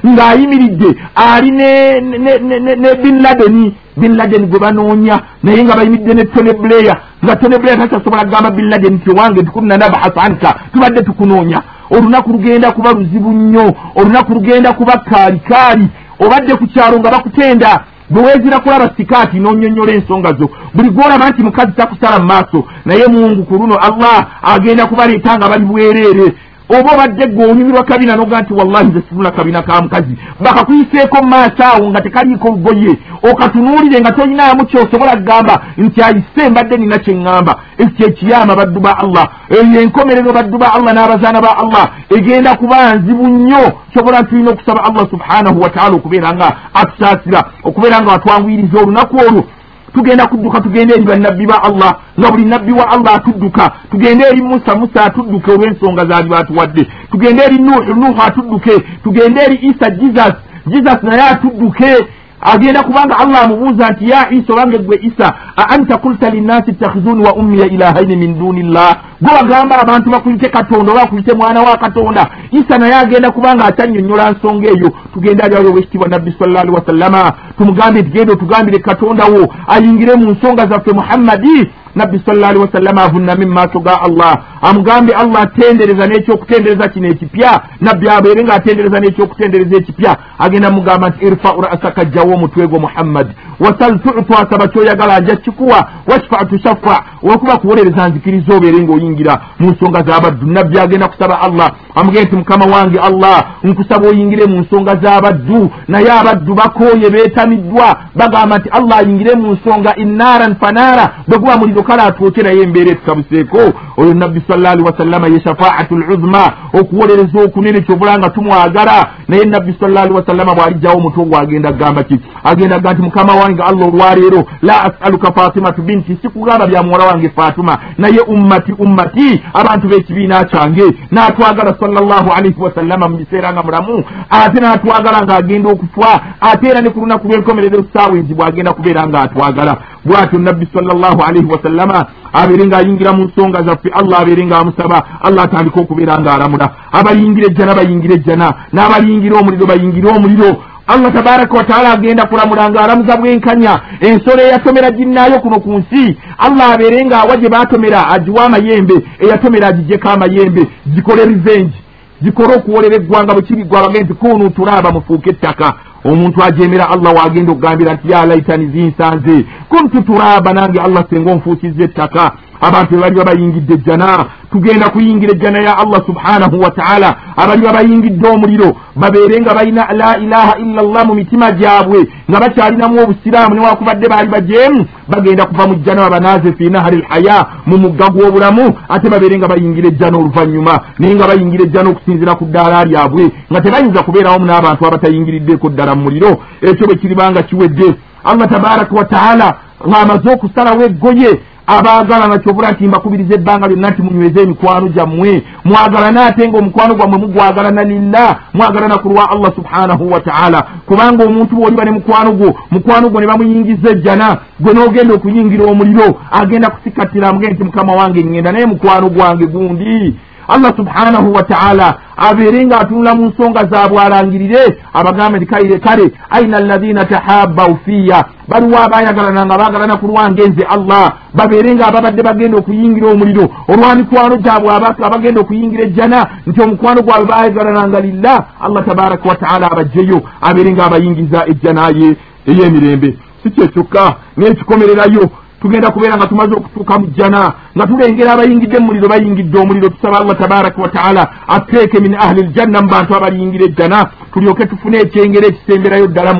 ng'ayimiridde ali ne bin ladeni bin ladeni gwe banoonya naye nga bayimiridde ne tone bleya nga tone bleya takyasobola kugamba bin ladeni ti owange tukunna nabahasa anka tubadde tukunoonya. Olunaku lugenda kuba luzibu nnyo olunaku lugenda kuba kaalikaali obadde ku kyalo nga bakutenda bwe weezira kulaba sikaati n'onyonnyola ensonga zo. Buli gwolaba nti mukazi takusala mu maaso naye mungu ku luno allah agenda kubaleeta nga bali bwereere oba obadde gwe onyumirwa kabina noga nti wallahi nze sinula kabina ka mukazi. Bakakuyiseeko maaso awo nga tekaliiko lugoye okatunuulire nga toyinaamu kyosobola kugamba nti ayise mbadde nina kyeŋŋamba ekyo ekiyama baddu ba allah. Eyo enkomerero baddu ba allah n'abazaana ba allah. Egenda kuba nzibu nnyo. Kyobola tulina okusaba allah subhanahu wataala okubeera nga atusaasira okubeera nga watwanguyiriza olunaku olwo tugenda kudduka tugende eri bannabbi ba allah. Nga buli nabbi wa allah atudduka tugende eri musa musa atudduke olw'ensonga zaali batuwadde. Tugende eri nuhu nuhu atudduke. Tugende eri isa jesus jesus naye atudduke agenda kubanga allah amubuuza nti ya isa obange gwe isa a anta kulta linnasi ittakhizuni wa ummiya ilahaini min duni llah gwe bagamba abantu bakuyite katonda oba bakuyite mwana wa katonda. Isa naye agenda kubanga akyanyonnyola nsonga eyo. Tugende ali awo owekitiibwa nabbi salla alihi wasallama tumugambe nti genda otugambire katonda wo ayingire mu nsonga zaffe muhammadi nabbi alihi wasallama avunnami mumaaso ga allah. Amugambye allah atendereza n'ekyokutendereza kino ekipya. Nabbi abeere nga atendereza n'ekyokutendereza ekipya. Agenda mugamba nti irfau rasaka jjawo omutwe gwo muhammad. Wasal tutu asaba kyoyagala nja kikuwa washfa tushaffa olwokuba kuwolereza nzikiriza obeere ng'oyingira mu nsonga z'abaddu nabbi agenda kusaba allah amugende nti mukama wange allah nkusaba oyingire mu nsonga z'abaddu naye abaddu bakooye beetamiddwa bagamba nti allah ayingire mu nsonga innaran fanaara bwe guba muliro kale atwoke naye embeera etutabuseeko oyo nabbi salla alihi wasallama ye shafaatu luzma okuwolereza okunene kyobula nga tumwagala. Naye nabbi salla alihi wasallama bw'alijjawo omutwe ogwo agenda kugamba ki? Agenda ga nti mukama wange allah olwaleero la asaluka fatimatu binti sikugamba bya muwala wange fatuma naye ummati ummati abantu b'ekibiina kyange n'atwagala sallallahu alaihi wasallama mu biseera nga mulamu ate n'atwagala ng'agenda okufa ate era ne ku lunaku lw'enkomerero saawa enzi bw'agenda kubeera ng'atwagala bw'atyo nabbi sallallahu alaihi wasallama abeere ng'ayingira mu nsonga zaffe allah abeere ng'amusaba allah atandike okubeera ng'alamula. Abayingira ejjana bayingira ejjana n'abayingira omuliro bayingire omuliro. Allah tabaraka wataala agenda kulamula ng'alamuza bwenkanya. Ensolo eyatomera ginnaayo kuno ku nsi allah abeere ng'awa gye baatomera agiwa amayembe eyatomera agijjeko amayembe gikole revenge. Gikole okuwolera eggwanga bwe kiri gwabage nti kunu tulaaba mufuuke ettaka omuntu ajemera allah wagenda okugambira nti ya laitani zinsanze kuntu turaaba nange allah senga onfuukiza ettaka. Abantu bebaliba bayingidde ejjana. Tugenda kuyingira ejjana ya allah subhanahu wataala abaliba bayingidde omuliro babeere nga balina la ilaha illa llah mu mitima gyabwe nga bakyalinamu obusiraamu newakubadde baali bajeemu bagenda kuva mu jjana babanaaze fi nahari lhaya mu mugga gw'obulamu ate babeere nga bayingira ejjana oluvannyuma naye nga bayingira ejjana okusinzira ku ddaala lyabwe nga tebayinza kubeerawomu n'abantu abatayingiriddeko ddala mu muliro. Ekyo bwe kiribanga kiwedde. Allah tabaraka wataala ng'amaze okusalawo eggoye abaagala nakyobula nti mbakubiriza ebbanga lyonna nti munyweze emikwano gyammwe. Mwagalana ate nga omukwano gwammwe mugwagalana lillah mwagalana ku lwa allah subhanahu wataala kubanga omuntu bw'oliba ne mukwano gwo mukwano gwo ne bamuyingiza ejjana gwe n'ogenda okuyingira omuliro agenda kusikatira amugende nti mukama wange ŋŋenda naye mukwano gwange gundi allah subhanahu wataala abeere nga atunula mu nsonga zaabwe alangirire abagambe nti kaire kale aina alladhina tahabau fiya baliwo abayagalana nga bagalana ku lwange nze allah. Babeere nga ababadde bagenda okuyingira omuliro. Olwa mikwano gyabwe abantu abagenda okuyingira ejjana nti omukwano gwabwe bayagalananga lillah. Allah tabaraka wataala abajjeyo abeere nga abayingiza ejjanaye ey'emirembe. Si kyekyokka n'ekikomererayo tugenda kubeera nga tumaze okutuuka mu jjana nga tulengera abayingidde mu muliro bayingidde omuliro. Tusaba allah tabaraka wataala ateeke min ahli ljanna mu bantu abaliyingira ejjana. Tulyoke tufune ekyengero ekisemberayo ddala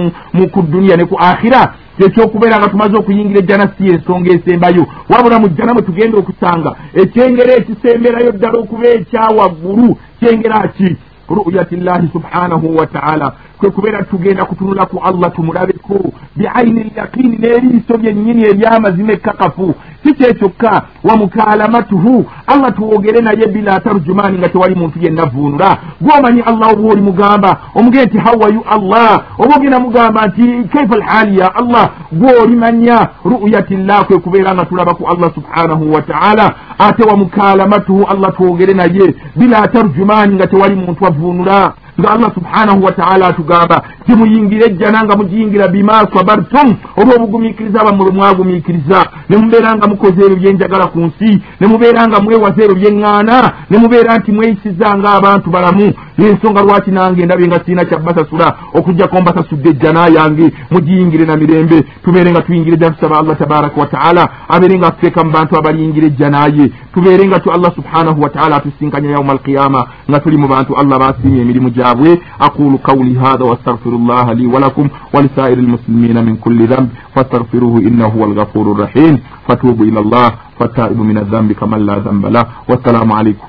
ku duniya ne ku akhira ekyokubeera nga tumaze okuyingira ejjana si ensonga esembayo. Wabula mu jjana mwe tugenda okusanga ekyengero ekisemberayo ddala okuba ekyawaggulu kyengera ki? Ruyati llahi subhanahu wataala kwe kubeera tugenda kutunula ku allah tumulabeko biaini lyaqini n'eriiso lyennyini eryamazima ekkakafu. Si kyekyokka wamukalamatuhu allah tuwogere naye bila tarjumani nga tewali muntu yenna vuunula gwomanyi allah oba oli mugamba omugende nti hawayu allah? Oba ogenda mugamba nti kaifa alhaali ya allah? Gwolimanya ruyati llah kwe kubeera nga tulaba ku allah subhanahu wataala ate wamukalamatuhu allah tuwogere naye bila tarjumani nga tewali muntu avuunula nga allah subhanahu wataala atugamba timuyingire ejjana nga mugiyingira bima sabartum olw'obugumiikiriza bamwe mwagumiikiriza. Ne mubeera nga mukoze ebyo byenjagala ku nsi ne mubeera nga mwewaza ebyo byeŋŋaana ne mubeera nti mweyisiza ng'abantu balamu. N'ensonga lwaki nange ndabye nga sirina kyabasasula okugjako mbasasudde ejjana yange mugiyingire na mirembe. Tubeere nga tuyingire ejjana tusaba allah tabaraka wataala abeere nga atuteeka mu bantu abaliyingira ejjanaye tubeere nga tu allah subhanahu wataala atusinkanya yauma alqiyama nga tuli mu bantu allah basiimye emirimu gyabwe. Aqulu qawli hadha wastaghfiru llaha li walakum walisairi lmuslimina min kulli dhanb fastaghfiruhu innahu huwa alghafuru rrahim fatubu ila llah fataibu min adhanbi kaman la dhanba lah. Wassalamu alaikum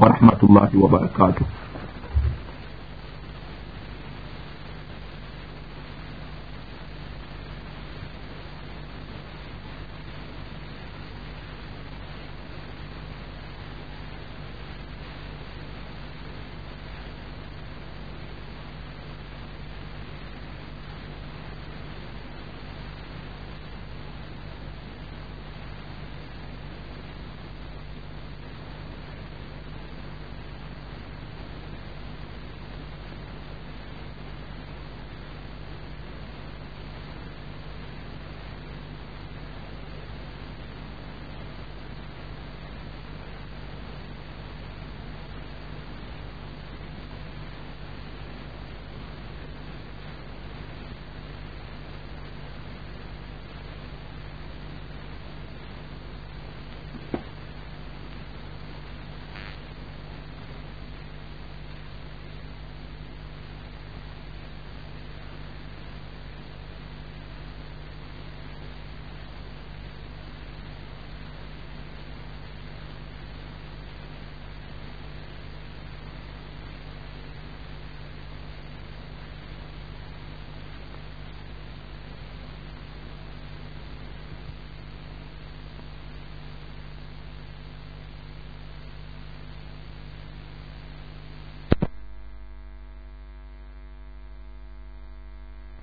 warahmatullahi wabarakatuh